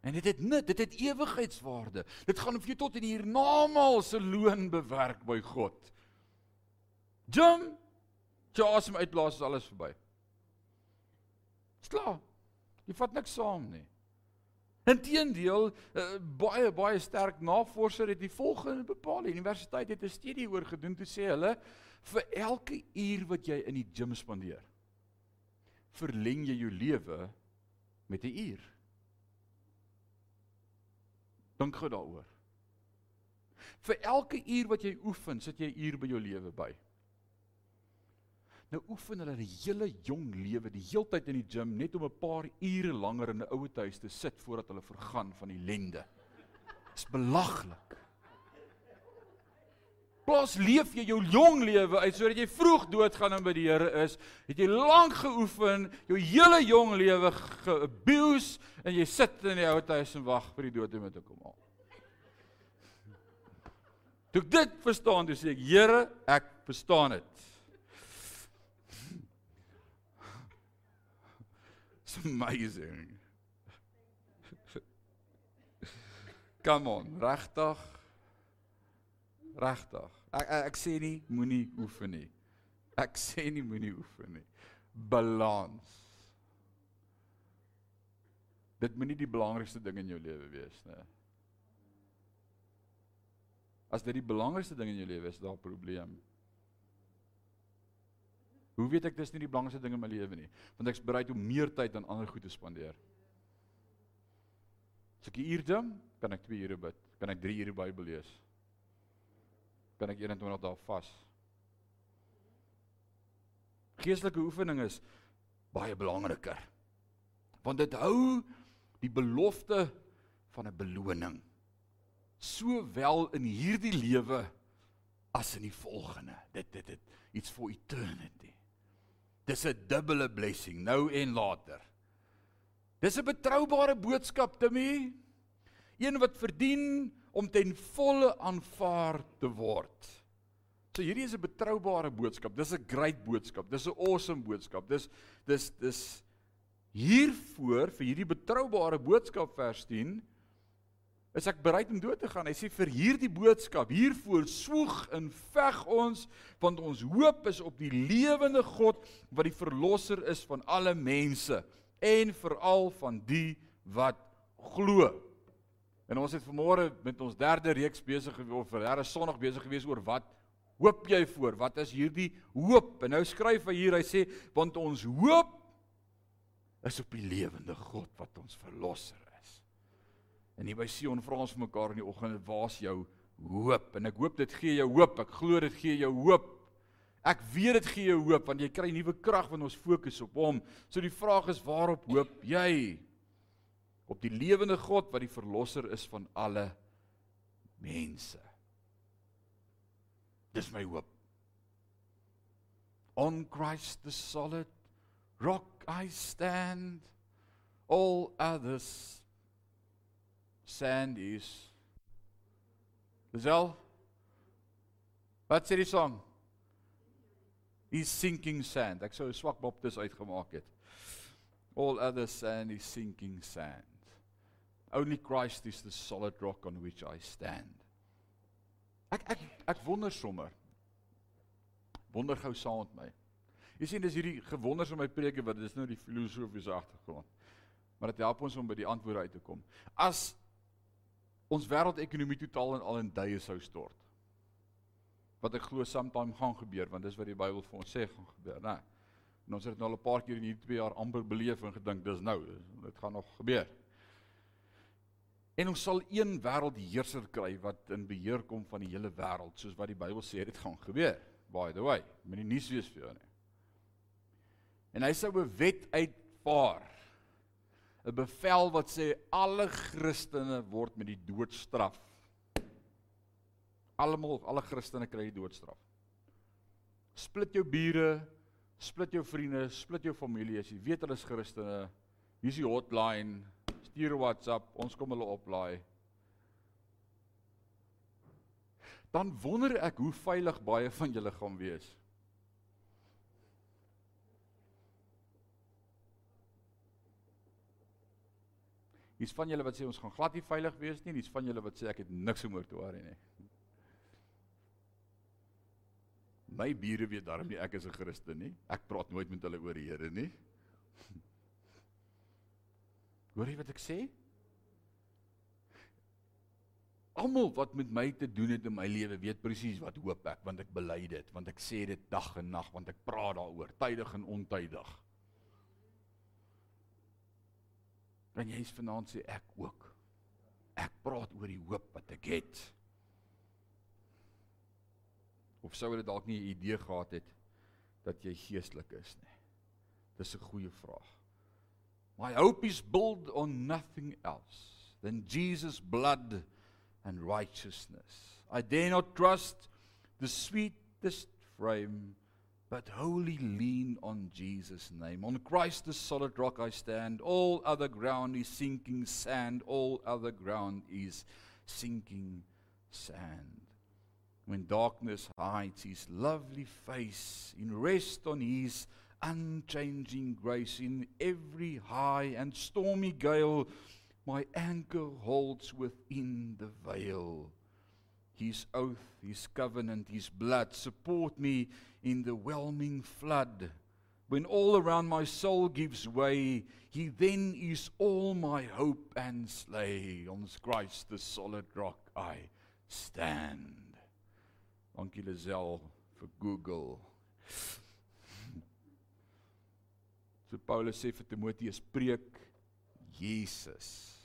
En dit het nut, dit het ewigheidswaarde. Dit gaan vir jou tot in hiernamaal se loon bewerk by God. Jim, jy asem uitblaas is alles verby. Dis klaar. Jy vat niks saam nie. Inteendeel, uh, baie baie sterk navorser het die volgende bepaal. Die universiteit het 'n studie oor gedoen toe sê hulle vir elke uur wat jy in die gim spandeer, verleng jy jou lewe met 'n uur. Dink gou daaroor. Vir elke uur wat jy oefen, sit jy 'n uur by jou lewe by. Nou oefen hulle 'n hele jong lewe, die heeltyd in die gim net om 'n paar ure langer in 'n ouer huis te sit voordat hulle vergaan van ellende. Dis belaglik. Plaas leef jy jou jong lewe uit sodat jy vroeg doodgaan en by die Here is, het jy lank geoefen, jou hele jong lewe geabuse en jy sit in die ou huis en wag vir die dood om te kom haal. Toe ek dit verstaan, toe sê ek, Here, ek verstaan dit. Amazing. Come on, regtig? Regtig. Ek, ek ek sê nie moenie oefen nie. Ek sê nie moenie oefen nie. Balans. Dit moenie die belangrikste ding in jou lewe wees nie. As dit die belangrikste ding in jou lewe is, daar 'n probleem. Hoe weet ek dis nie die belangrikste ding in my lewe nie? Want ek's bereid om meer tyd aan ander goed te spandeer. As ek 'n uur doen, kan ek 2 ure bid, kan ek 3 ure Bybel lees kan ek 21 dae vas. Geestelike oefening is baie belangriker. Want dit hou die belofte van 'n beloning sowel in hierdie lewe as in die volgende. Dit dit dit iets for eternity. Dis 'n dubbele blessing nou en later. Dis 'n betroubare boodskap te my. Een wat verdien om ten volle aanvaar te word. So hierdie is 'n betroubare boodskap. Dis 'n great boodskap. Dis 'n awesome boodskap. Dis dis dis hiervoor vir hierdie betroubare boodskap vers 10 is ek bereid om dood te gaan. Hy sê vir hierdie boodskap, hiervoor swoeg en veg ons want ons hoop is op die lewende God wat die verlosser is van alle mense en veral van die wat glo. En ons het vanmôre met ons derde reeks besig of vir derde Sondag besig gewees oor wat hoop jy voor? Wat is hierdie hoop? En nou skryf hy hier, hy sê want ons hoop is op die lewende God wat ons verlosser. En hier by Sion vra ons vir mekaar in die oggend, waar's jou hoop? En ek hoop dit gee jou hoop. Ek glo dit gee jou hoop. Ek weet dit gee jou hoop want jy kry nuwe krag wanneer ons fokus op hom. So die vraag is waarop hoop jy? Op die lewende God wat die verlosser is van alle mense. Dis my hoop. On Christ the solid rock I stand all others sand is Lisel Wat sê die song? He's sinking sand. Ek sou 'n swak baptis uitgemaak het. All others sand is sinking sand. Only Christ is the solid rock on which I stand. Ek ek ek wonder sommer. Wonder gou saam met my. Jy sien dis hierdie gewonders in my preke wat dis nou die filosofiese agtergrond. Maar dit help ons om by die antwoorde uit te kom. As ons wêreldekonomie totaal en al in duie sou stort. Wat ek glo sometime gaan gebeur want dis wat die Bybel vir ons sê gaan gebeur, né? En ons het dit nou al 'n paar keer in hierdie 2 jaar amper beleef en gedink dis nou, dit gaan nog gebeur. En ons sal een wêreldheerser kry wat in beheer kom van die hele wêreld, soos wat die Bybel sê dit gaan gebeur. By the way, moenie nuus wees vir jou nie. En hy sou 'n wet uitvaar. 'n Bevel wat sê alle Christene word met die doodstraf. Almal, alle Christene kry die doodstraf. Split jou bure, split jou vriende, split jou familie as jy weet hulle is Christene. Hier is die hotline stuur WhatsApp, ons kom hulle oplaai. Dan wonder ek hoe veilig baie van julle gaan wees. Hier's van julle wat sê ons gaan glad nie veilig wees nie, hier's van julle wat sê ek het niks om oor te worry nie. My bure weet darm nie ek is 'n Christen nie. Ek praat nooit met hulle oor die Here nie. Hoor jy wat ek sê? Almal wat met my te doen het in my lewe weet presies wat hoop ek want ek bely dit want ek sê dit dag en nag want ek praat daaroor tydig en ontydig. En jy's vanaand sê ek ook. Ek praat oor die hoop wat ek het. Of sou jy dalk nie 'n idee gehad het dat jy geestelik is nie? Dis 'n goeie vraag. My hope is built on nothing else than Jesus' blood and righteousness. I dare not trust the sweetest frame, but wholly lean on Jesus' name. On Christ, the solid rock, I stand. All other ground is sinking sand. All other ground is sinking sand. When darkness hides his lovely face, in rest on his unchanging grace in every high and stormy gale my anchor holds within the veil his oath his covenant his blood support me in the whelming flood. When all around my soul gives way he then is all my hope and slay. On Christ the solid rock i stand. Dankie Lisel vir Google. So Paulus sê vir Timoteus preek Jesus.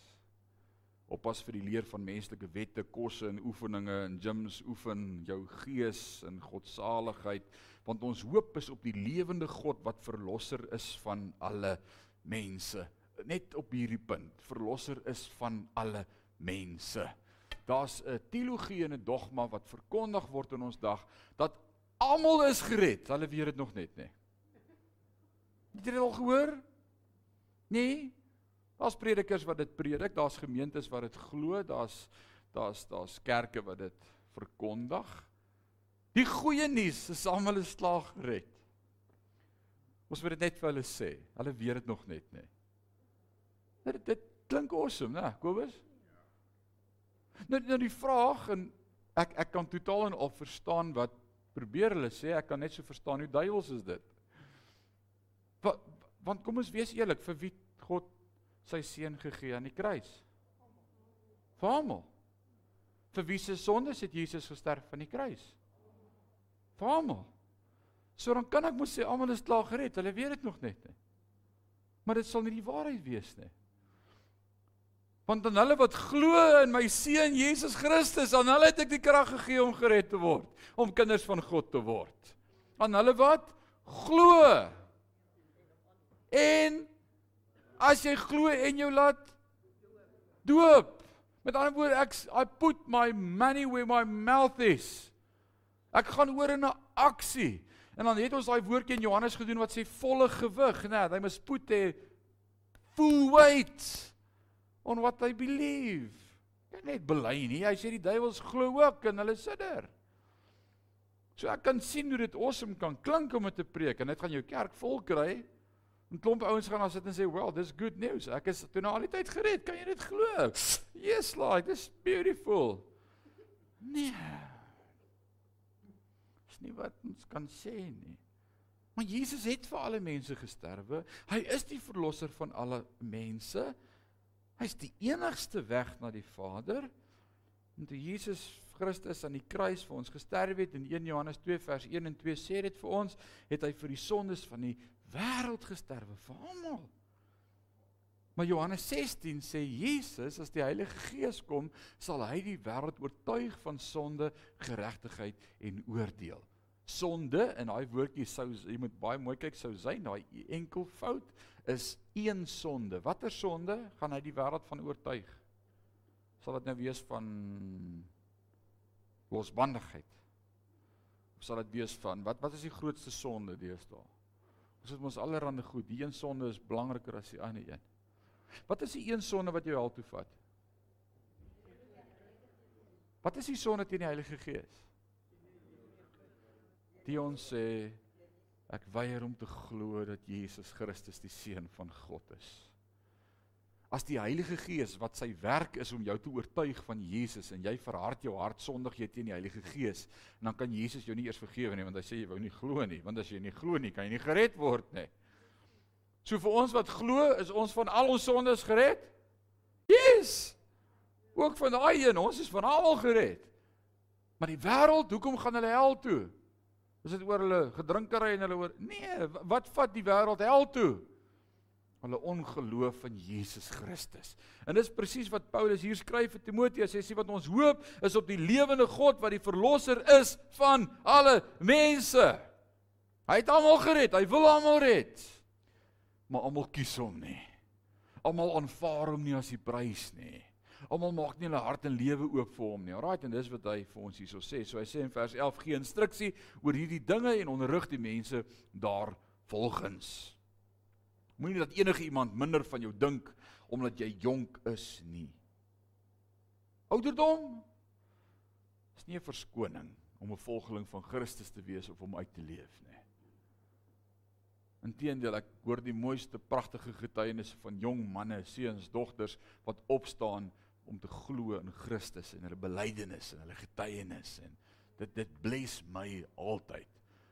Oppas vir die leer van menslike wette, kosse en oefeninge en gyms oefen jou gees in godsaligheid want ons hoop is op die lewende God wat verlosser is van alle mense. Net op hierdie punt, verlosser is van alle mense. Daar's 'n teologie en 'n dogma wat verkondig word in ons dag dat almal is gered. Hulle weet dit nog net nie. Het jy dit al gehoor? Nee. Daar's predikers wat dit predik, daar's gemeentes wat dit glo, daar's daar's daar's kerke wat dit verkondig. Die goeie nuus is almal is slaag gered. Ons moet dit net vir hulle sê. Hulle weet dit nog net nie. Dit dit klink awesome, né, Kobus? Nou nou die vraag en ek ek kan totaal en al verstaan wat probeer hulle sê, ek kan net so verstaan hoe duiwels is dit. Wat want kom ons wees eerlik, vir wie sy seun gegee aan die kruis? Vir almal. Vir wie se sondes het Jesus gesterf aan die kruis? Vir almal. So dan kan ek mos sê almal is klaar gered. Hulle weet dit nog net nie. Maar dit sal nie die waarheid wees nie. Want aan hulle wat glo in my seun Jesus Christus, aan hulle het ek die krag gegee om gered te word, om kinders van God te word. Aan hulle wat glo. En as jy glo en jou laat doop. Met ander woorde, ek I put my money where my mouth is. Ek gaan oor in 'n aksie. En dan het ons daai woordjie in Johannes gedoen wat sê volle gewig, né? Nee, they must put their full weight on what they believe. Jy net bely nie. Hy sê die duiwels glo ook en hulle sit daar. So ek kan sien hoe dit awesome kan klink om dit te preek en dit gaan jou kerk vol kry. 'n Klomp ouens gaan dan sit en sê, "Well, this good news. Ek is toe na al die tyd gered. Kan jy dit glo?" Yes, like this beautiful. Nee nie wat ons kan sê nie. Maar Jesus het vir alle mense gesterwe. Hy is die verlosser van alle mense. Hy's die enigste weg na die Vader. En toe Jesus Christus aan die kruis vir ons gesterf het in 1 Johannes 2 vers 1 en 2 sê dit vir ons, het hy vir die sondes van die wêreld gesterwe vir almal. Maar Johannes 16 sê Jesus as die Heilige Gees kom, sal hy die wêreld oortuig van sonde, geregtigheid en oordeel sonde en daai woordjie sou jy moet baie mooi kyk sou sy daai enkel fout is een sonde. Watter sonde gaan hy die wêreld van oortuig? Sal dit nou wees van losbandigheid? Of sal dit wees van wat wat is die grootste sonde deesdae? Ons het mos allerhande goed. Die een sonde is belangriker as die ander een. Wat is die een sonde wat jou al toe vat? Wat is die sonde teen die Heilige Gees? die ons sê ek weier om te glo dat Jesus Christus die seun van God is. As die Heilige Gees wat sy werk is om jou te oortuig van Jesus en jy verhard jou hart sondig jy teen die Heilige Gees, dan kan Jesus jou nie eers vergewe nie want hy sê jy wou nie glo nie, want as jy nie glo nie, kan jy nie gered word nie. So vir ons wat glo, is ons van al ons sondes gered? Yes. Ook van daai een, ons is van almal gered. Maar die wêreld, hoekom gaan hulle hel toe? Is dit oor hulle gedrinkery en hulle oor Nee, wat vat die wêreld hel toe? Hulle ongeloof in Jesus Christus. En dis presies wat Paulus hier skryf vir Timoteus. Hy sê wat ons hoop is op die lewende God wat die verlosser is van alle mense. Hy het almal gered. Hy wil almal red. Maar almal kies hom nie. Almal aanvaar hom nie as die prys nie. Almal maak nie hulle hart en lewe oop vir hom nie. Alraait en dis wat hy vir ons hierso sê. So hy sê in vers 11 gee instruksie oor hierdie dinge en onderrig die mense daar volgens. Moenie dat enige iemand minder van jou dink omdat jy jonk is nie. Ouderdom is nie 'n verskoning om 'n volgeling van Christus te wees of om uit te leef nie. Inteendeel, ek hoor die mooiste pragtige getuienisse van jong manne, seuns, dogters wat opstaan om te glo in Christus en hulle belydenis en hulle getuienis en dit dit bless my altyd.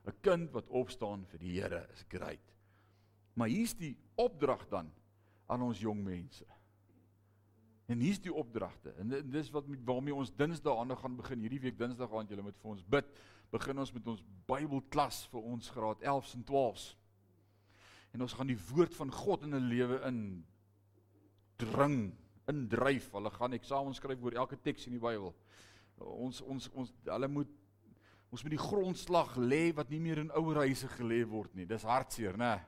'n Kind wat opstaan vir die Here is great. Maar hier's die opdrag dan aan ons jong mense. En hier's die opdragte. En dis wat waarmee ons Dinsdae aande gaan begin. Hierdie week Dinsdag aand julle moet vir ons bid. Begin ons met ons Bybelklas vir ons graad 11s en 12s. En ons gaan die woord van God in 'n lewe in dring indryf. Hulle gaan eksamen skryf oor elke teks in die Bybel. Ons ons ons hulle moet ons moet die grondslag lê wat nie meer in ouer huise gelê word nie. Dis hartseer, né?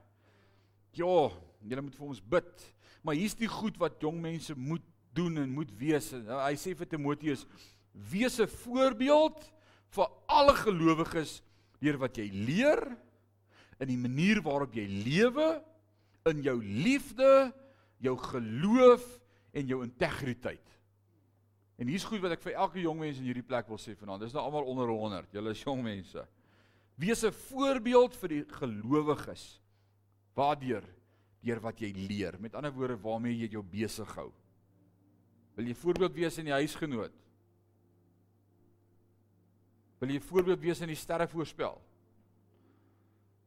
Ja, julle moet vir ons bid. Maar hier's die goed wat jong mense moet doen en moet wees. Hy sê vir Timoteus: "Wees 'n voorbeeld vir alle gelowiges deur wat jy leer in die manier waarop jy lewe, in jou liefde, jou geloof en jou integriteit. En hier's goed wat ek vir elke jong mens in hierdie plek wil sê vanaand. Dis nou almal onder 100. Julle is jong mense. Wees 'n voorbeeld vir die gelowiges. Waardeur deur wat jy leer. Met ander woorde waarmee jy jou besig hou. Wil jy voorbeeld wees in die huisgenoot? Wil jy voorbeeld wees in die sterre voorspel?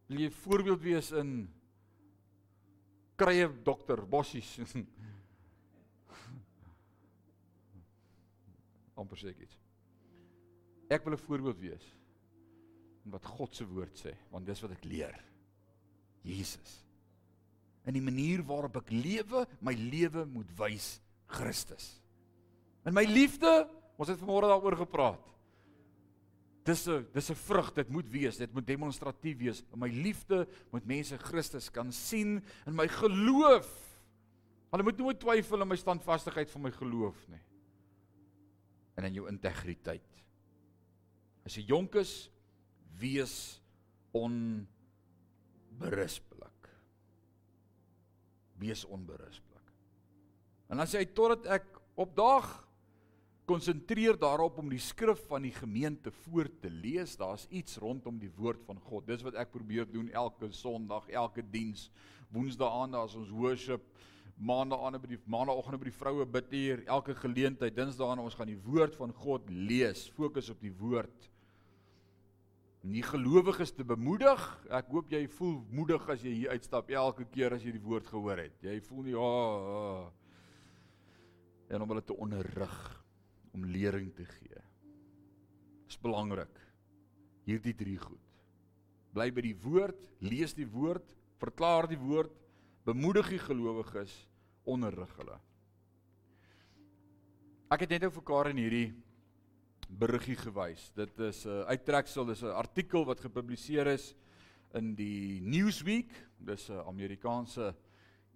Wil jy voorbeeld wees in krye dokter bossies? amper sê ek iets. Ek wil 'n voorbeeld wees in wat God se woord sê, want dis wat ek leer. Jesus. In die manier waarop ek lewe, my lewe moet wys Christus. In my liefde, ons het vanmôre daaroor gepraat. Dis 'n dis 'n vrug, dit moet wees, dit moet demonstratief wees. In my liefde moet mense Christus kan sien in my geloof. Hulle moet nooit twyfel in my standvastigheid van my geloof nie. En in jou integriteit. As jy jonk is, wees onberispelik. Wees onberispelik. En as jy totdat ek opdaag konsentreer daarop om die skrif van die gemeente voor te lees. Daar's iets rondom die woord van God. Dis wat ek probeer doen elke Sondag, elke diens. Woensdae aande as ons worship, maandag aande by die maandagooggend by die vroue bid hier, elke geleentheid, dinsdae aande ons gaan die woord van God lees. Fokus op die woord. Nie gelowiges te bemoedig. Ek hoop jy voel moedig as jy hier uitstap elke keer as jy die woord gehoor het. Jy voel nie ja, oh, oh. en om hulle te onderrig om lering te gee. Dis belangrik. Hierdie drie goed. Bly by die woord, lees die woord, verklaar die woord, bemoedig die gelowiges, onderrig hulle. Ek het net nou vir Karen hierdie beriggie gewys. Dit is 'n uittreksel, dis 'n artikel wat gepubliseer is in die Newsweek. Dis 'n Amerikaanse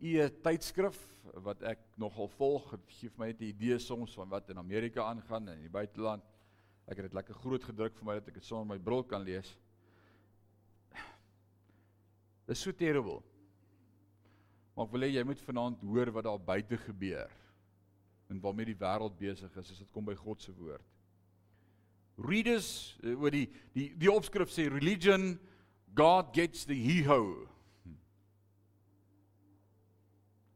e-tydskrif wat ek nogal volg. Dit gee vir my net 'n idee soms van wat in Amerika aangaan en in die buiteland. Ek het dit lekker groot gedruk vir my dat ek dit sonder my bril kan lees. Dit is so terrible. Maar ek wil hê jy moet vanaand hoor wat daar buite gebeur en waarmee die wêreld besig is as dit kom by God se woord. Readers oor die die die opskrif sê religion God gets the hee-ho.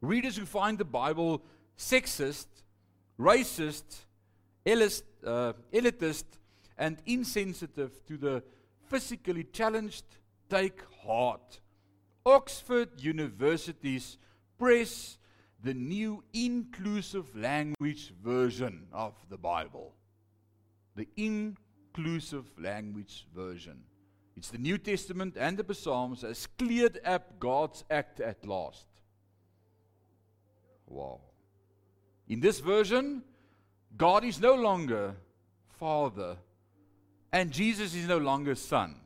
Readers who find the Bible sexist, racist, elitist, uh, elitist and insensitive to the physically challenged take heart. Oxford University's press the new inclusive language version of the Bible. The inclusive language version. It's the New Testament and the Psalms has cleared up God's act at last. Wow. In this version, God is no longer Father and Jesus is no longer Son.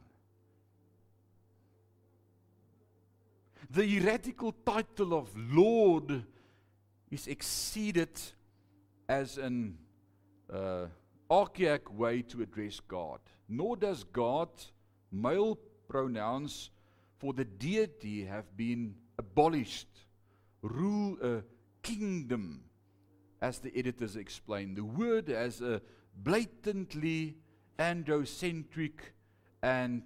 The heretical title of Lord is exceeded as an uh, archaic way to address God. Nor does God male pronouns for the deity have been abolished. Rule a kingdom, as the editors explain. The word has a blatantly androcentric and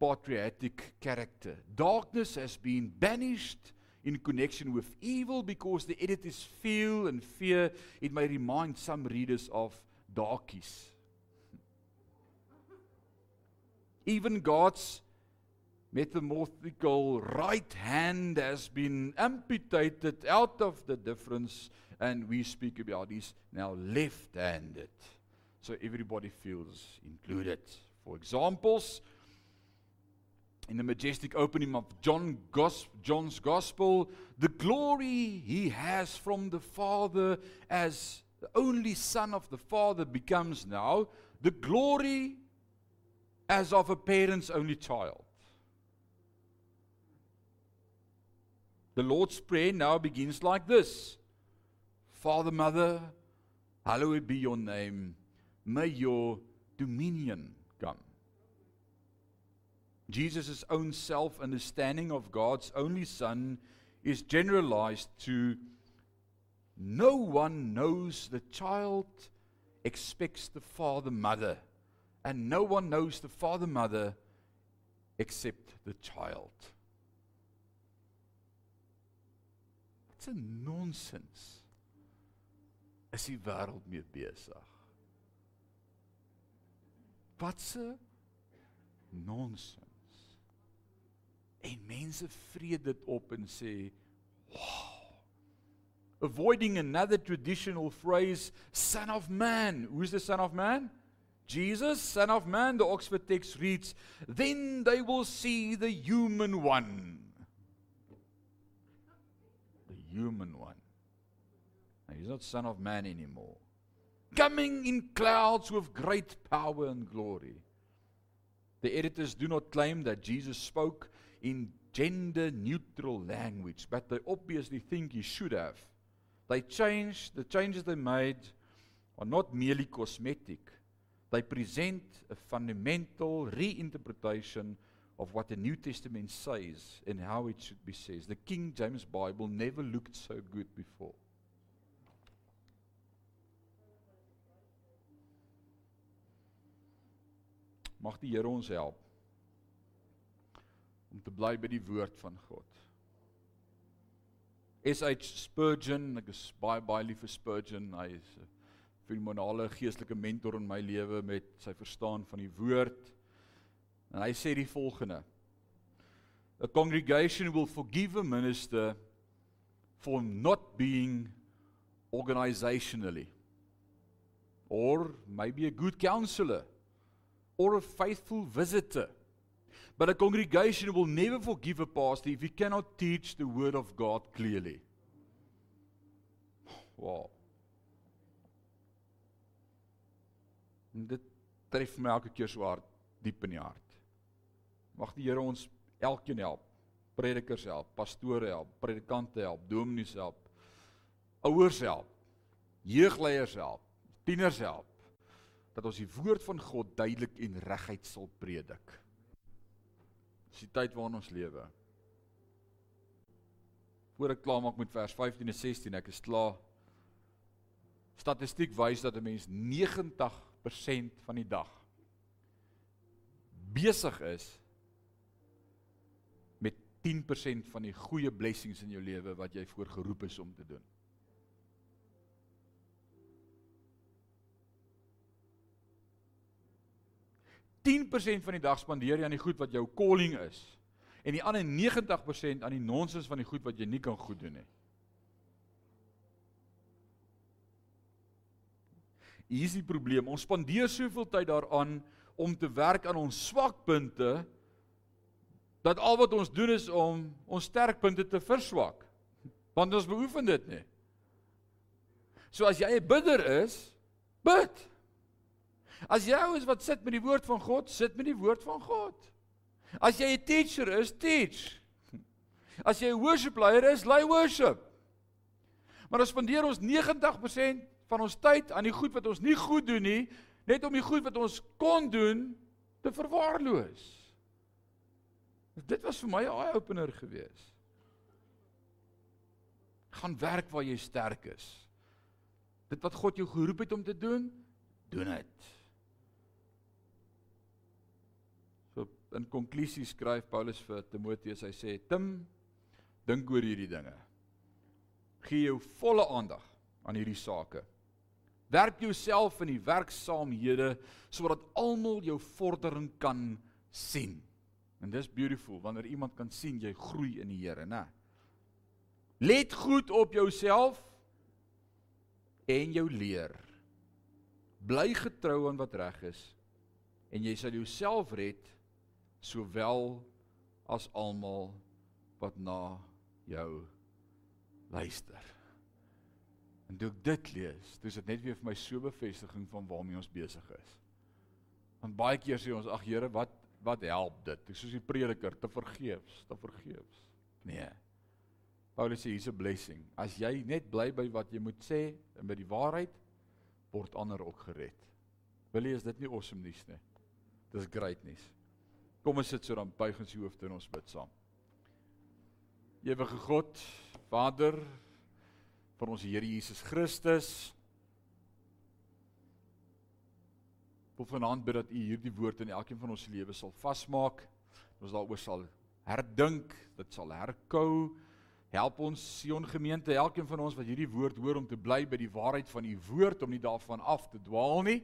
patriotic character. Darkness has been banished in connection with evil because the editors feel and fear it may remind some readers of darkies. Even God's metamorphical right hand has been amputated out of the difference and we speak about is now left-handed so everybody feels included for examples in the majestic opening of John Gos John's gospel the glory he has from the father as the only son of the father becomes now the glory as of a parent's only child The Lord's Prayer now begins like this Father, Mother, hallowed be your name. May your dominion come. Jesus' own self understanding of God's only Son is generalized to no one knows the child expects the father mother, and no one knows the father mother except the child. Wat 'n nonsens is die wêreld mee besig. Watse nonsens. En mense vreet dit op en sê, "Wow." Avoiding another traditional phrase, son of man. Who's the son of man? Jesus, son of man, the Oxford text reads, "Then they will see the human one." The human one. Now, he's not son of man anymore. Coming in clouds with great power and glory. The editors do not claim that Jesus spoke in gender neutral language, but they obviously think he should have. They changed, the changes they made are not merely cosmetic. They present a fundamental reinterpretation of what the New Testament says and how it should be said. The King James Bible never looked so good before. Mag die Here ons help om te bly by die woord van God. SH Spurgeon, ek is baie baie lief vir Spurgeon. Hy is 'n fenomenale geestelike mentor in my lewe met sy verstaan van die woord. En hy sê die volgende: A congregation will forgive a minister for not being organizationally or maybe a good counselor or a faithful visitor. But a congregation will never forgive a pastor if he cannot teach the word of God clearly. Wow. En dit tref my elke keer so hard diep in die hart. Mag die Here ons elkeen help. Predikers help, pastore help, predikante help, dominees help, ouers help, jeugleiers help, tieners help dat ons die woord van God duidelik en reguit sal predik. Dis die tyd waarin ons lewe. Voor ek klaar maak met vers 15 en 16, ek is klaar. Statistiek wys dat 'n mens 90% van die dag besig is met 10% van die goeie blessings in jou lewe wat jy voorgeroep is om te doen. 10% van die dag spandeer jy aan die goed wat jou calling is en die ander 90% aan die nonsens van die goed wat jy nie kan goed doen nie. Hier is die probleem. Ons spandeer soveel tyd daaraan om te werk aan ons swakpunte dat al wat ons doen is om ons sterkpunte te verswak. Want ons beoefen dit nie. So as jy 'n bidder is, bid. As jy is wat sit met die woord van God, sit met die woord van God. As jy 'n teacher is, teach. As jy 'n worship leier is, lei worship. Maar ons spandeer ons 90% van ons tyd aan die goed wat ons nie goed doen nie, net om die goed wat ons kon doen te verwaarloos. Dit was vir my 'n eye opener geweest. Gaan werk waar jy sterk is. Dit wat God jou geroep het om te doen, doen dit. In konklusie skryf Paulus vir Timoteus. Hy sê: "Tim, dink oor hierdie dinge. Gee jou volle aandag aan hierdie sake. Werk jouself in die werksaamhede sodat almal jou vordering kan sien." En dis beautiful wanneer iemand kan sien jy groei in die Here, né? Let goed op jouself en jou leer. Bly getrou aan wat reg is en jy sal jouself red sowel as almal wat na jou luister. En toe ek dit lees, dis dit net weer vir my so bevestiging van waarmee ons besig is. Want baie keer sê ons ag Here, wat wat help dit? Dis soos die prediker te vergeefs, te vergeefs. Nee. Paulus sê hier's 'n blessing. As jy net bly by wat jy moet sê en by die waarheid, word ander ook gered. Wil jy is dit nie awesome nuus nie? Dis great nuus. Kom ons sit so dan buig ons hoofde en ons bid saam. Ewige God, Vader van ons Here Jesus Christus. Wil vanaand bid dat U hierdie woord in elkeen van ons lewe sal vasmaak. Ons daaroor sal herdink, dit sal herkou. Help ons Sion gemeente, elkeen van ons wat hierdie woord hoor om te bly by die waarheid van U woord om nie daarvan af te dwaal nie.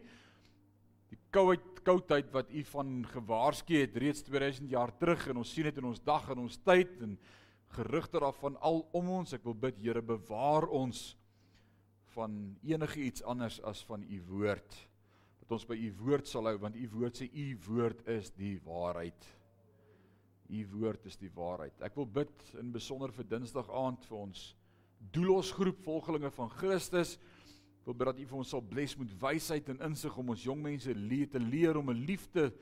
Koud koudheid wat u van gewaarsku het reeds 2000 jaar terug en ons sien dit in ons dag en ons tyd en gerugte daarvan al om ons. Ek wil bid Here bewaar ons van enige iets anders as van u woord. Dat ons by u woord sal hou want u woord sê u woord is die waarheid. U woord is die waarheid. Ek wil bid in besonder vir Dinsdag aand vir ons doelos groep volgelinge van Christus. Wil bid dat U vir ons sal bless met wysheid en insig om ons jong mense leer te leer om 'n liefde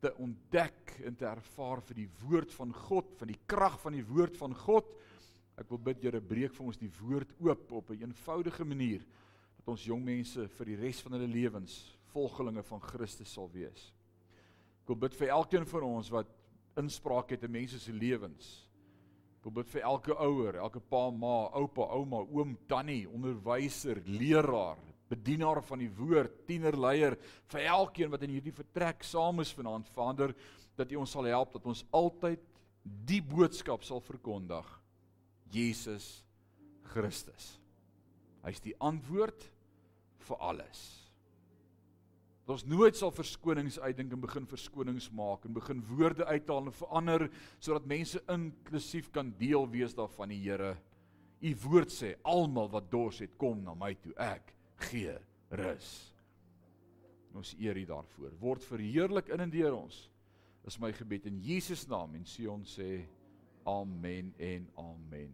te ontdek en te ervaar vir die woord van God, van die krag van die woord van God. Ek wil bid Here breek vir ons die woord oop op 'n een eenvoudige manier dat ons jong mense vir die res van hulle lewens volgelinge van Christus sal wees. Ek wil bid vir elkeen van ons wat inspraak het in mense se lewens. Bid vir elke ouer, elke pa, ma, oupa, ouma, oom, tannie, onderwyser, leraar, bedienaar van die woord, tienerleier, vir elkeen wat in hierdie vertrek saam is vanaand, Vader, dat U ons sal help dat ons altyd die boodskap sal verkondig. Jesus Christus. Hy's die antwoord vir alles dat ons nooit sal verskonings uitdink en begin verskonings maak en begin woorde uithaal en verander sodat mense inklusief kan deel wees daarvan die Here. U woord sê almal wat dors het kom na my toe ek gee rus. Ons eer U daarvoor. Word verheerlik in en deur ons. Is my gebed in Jesus naam en Sion sê amen en amen.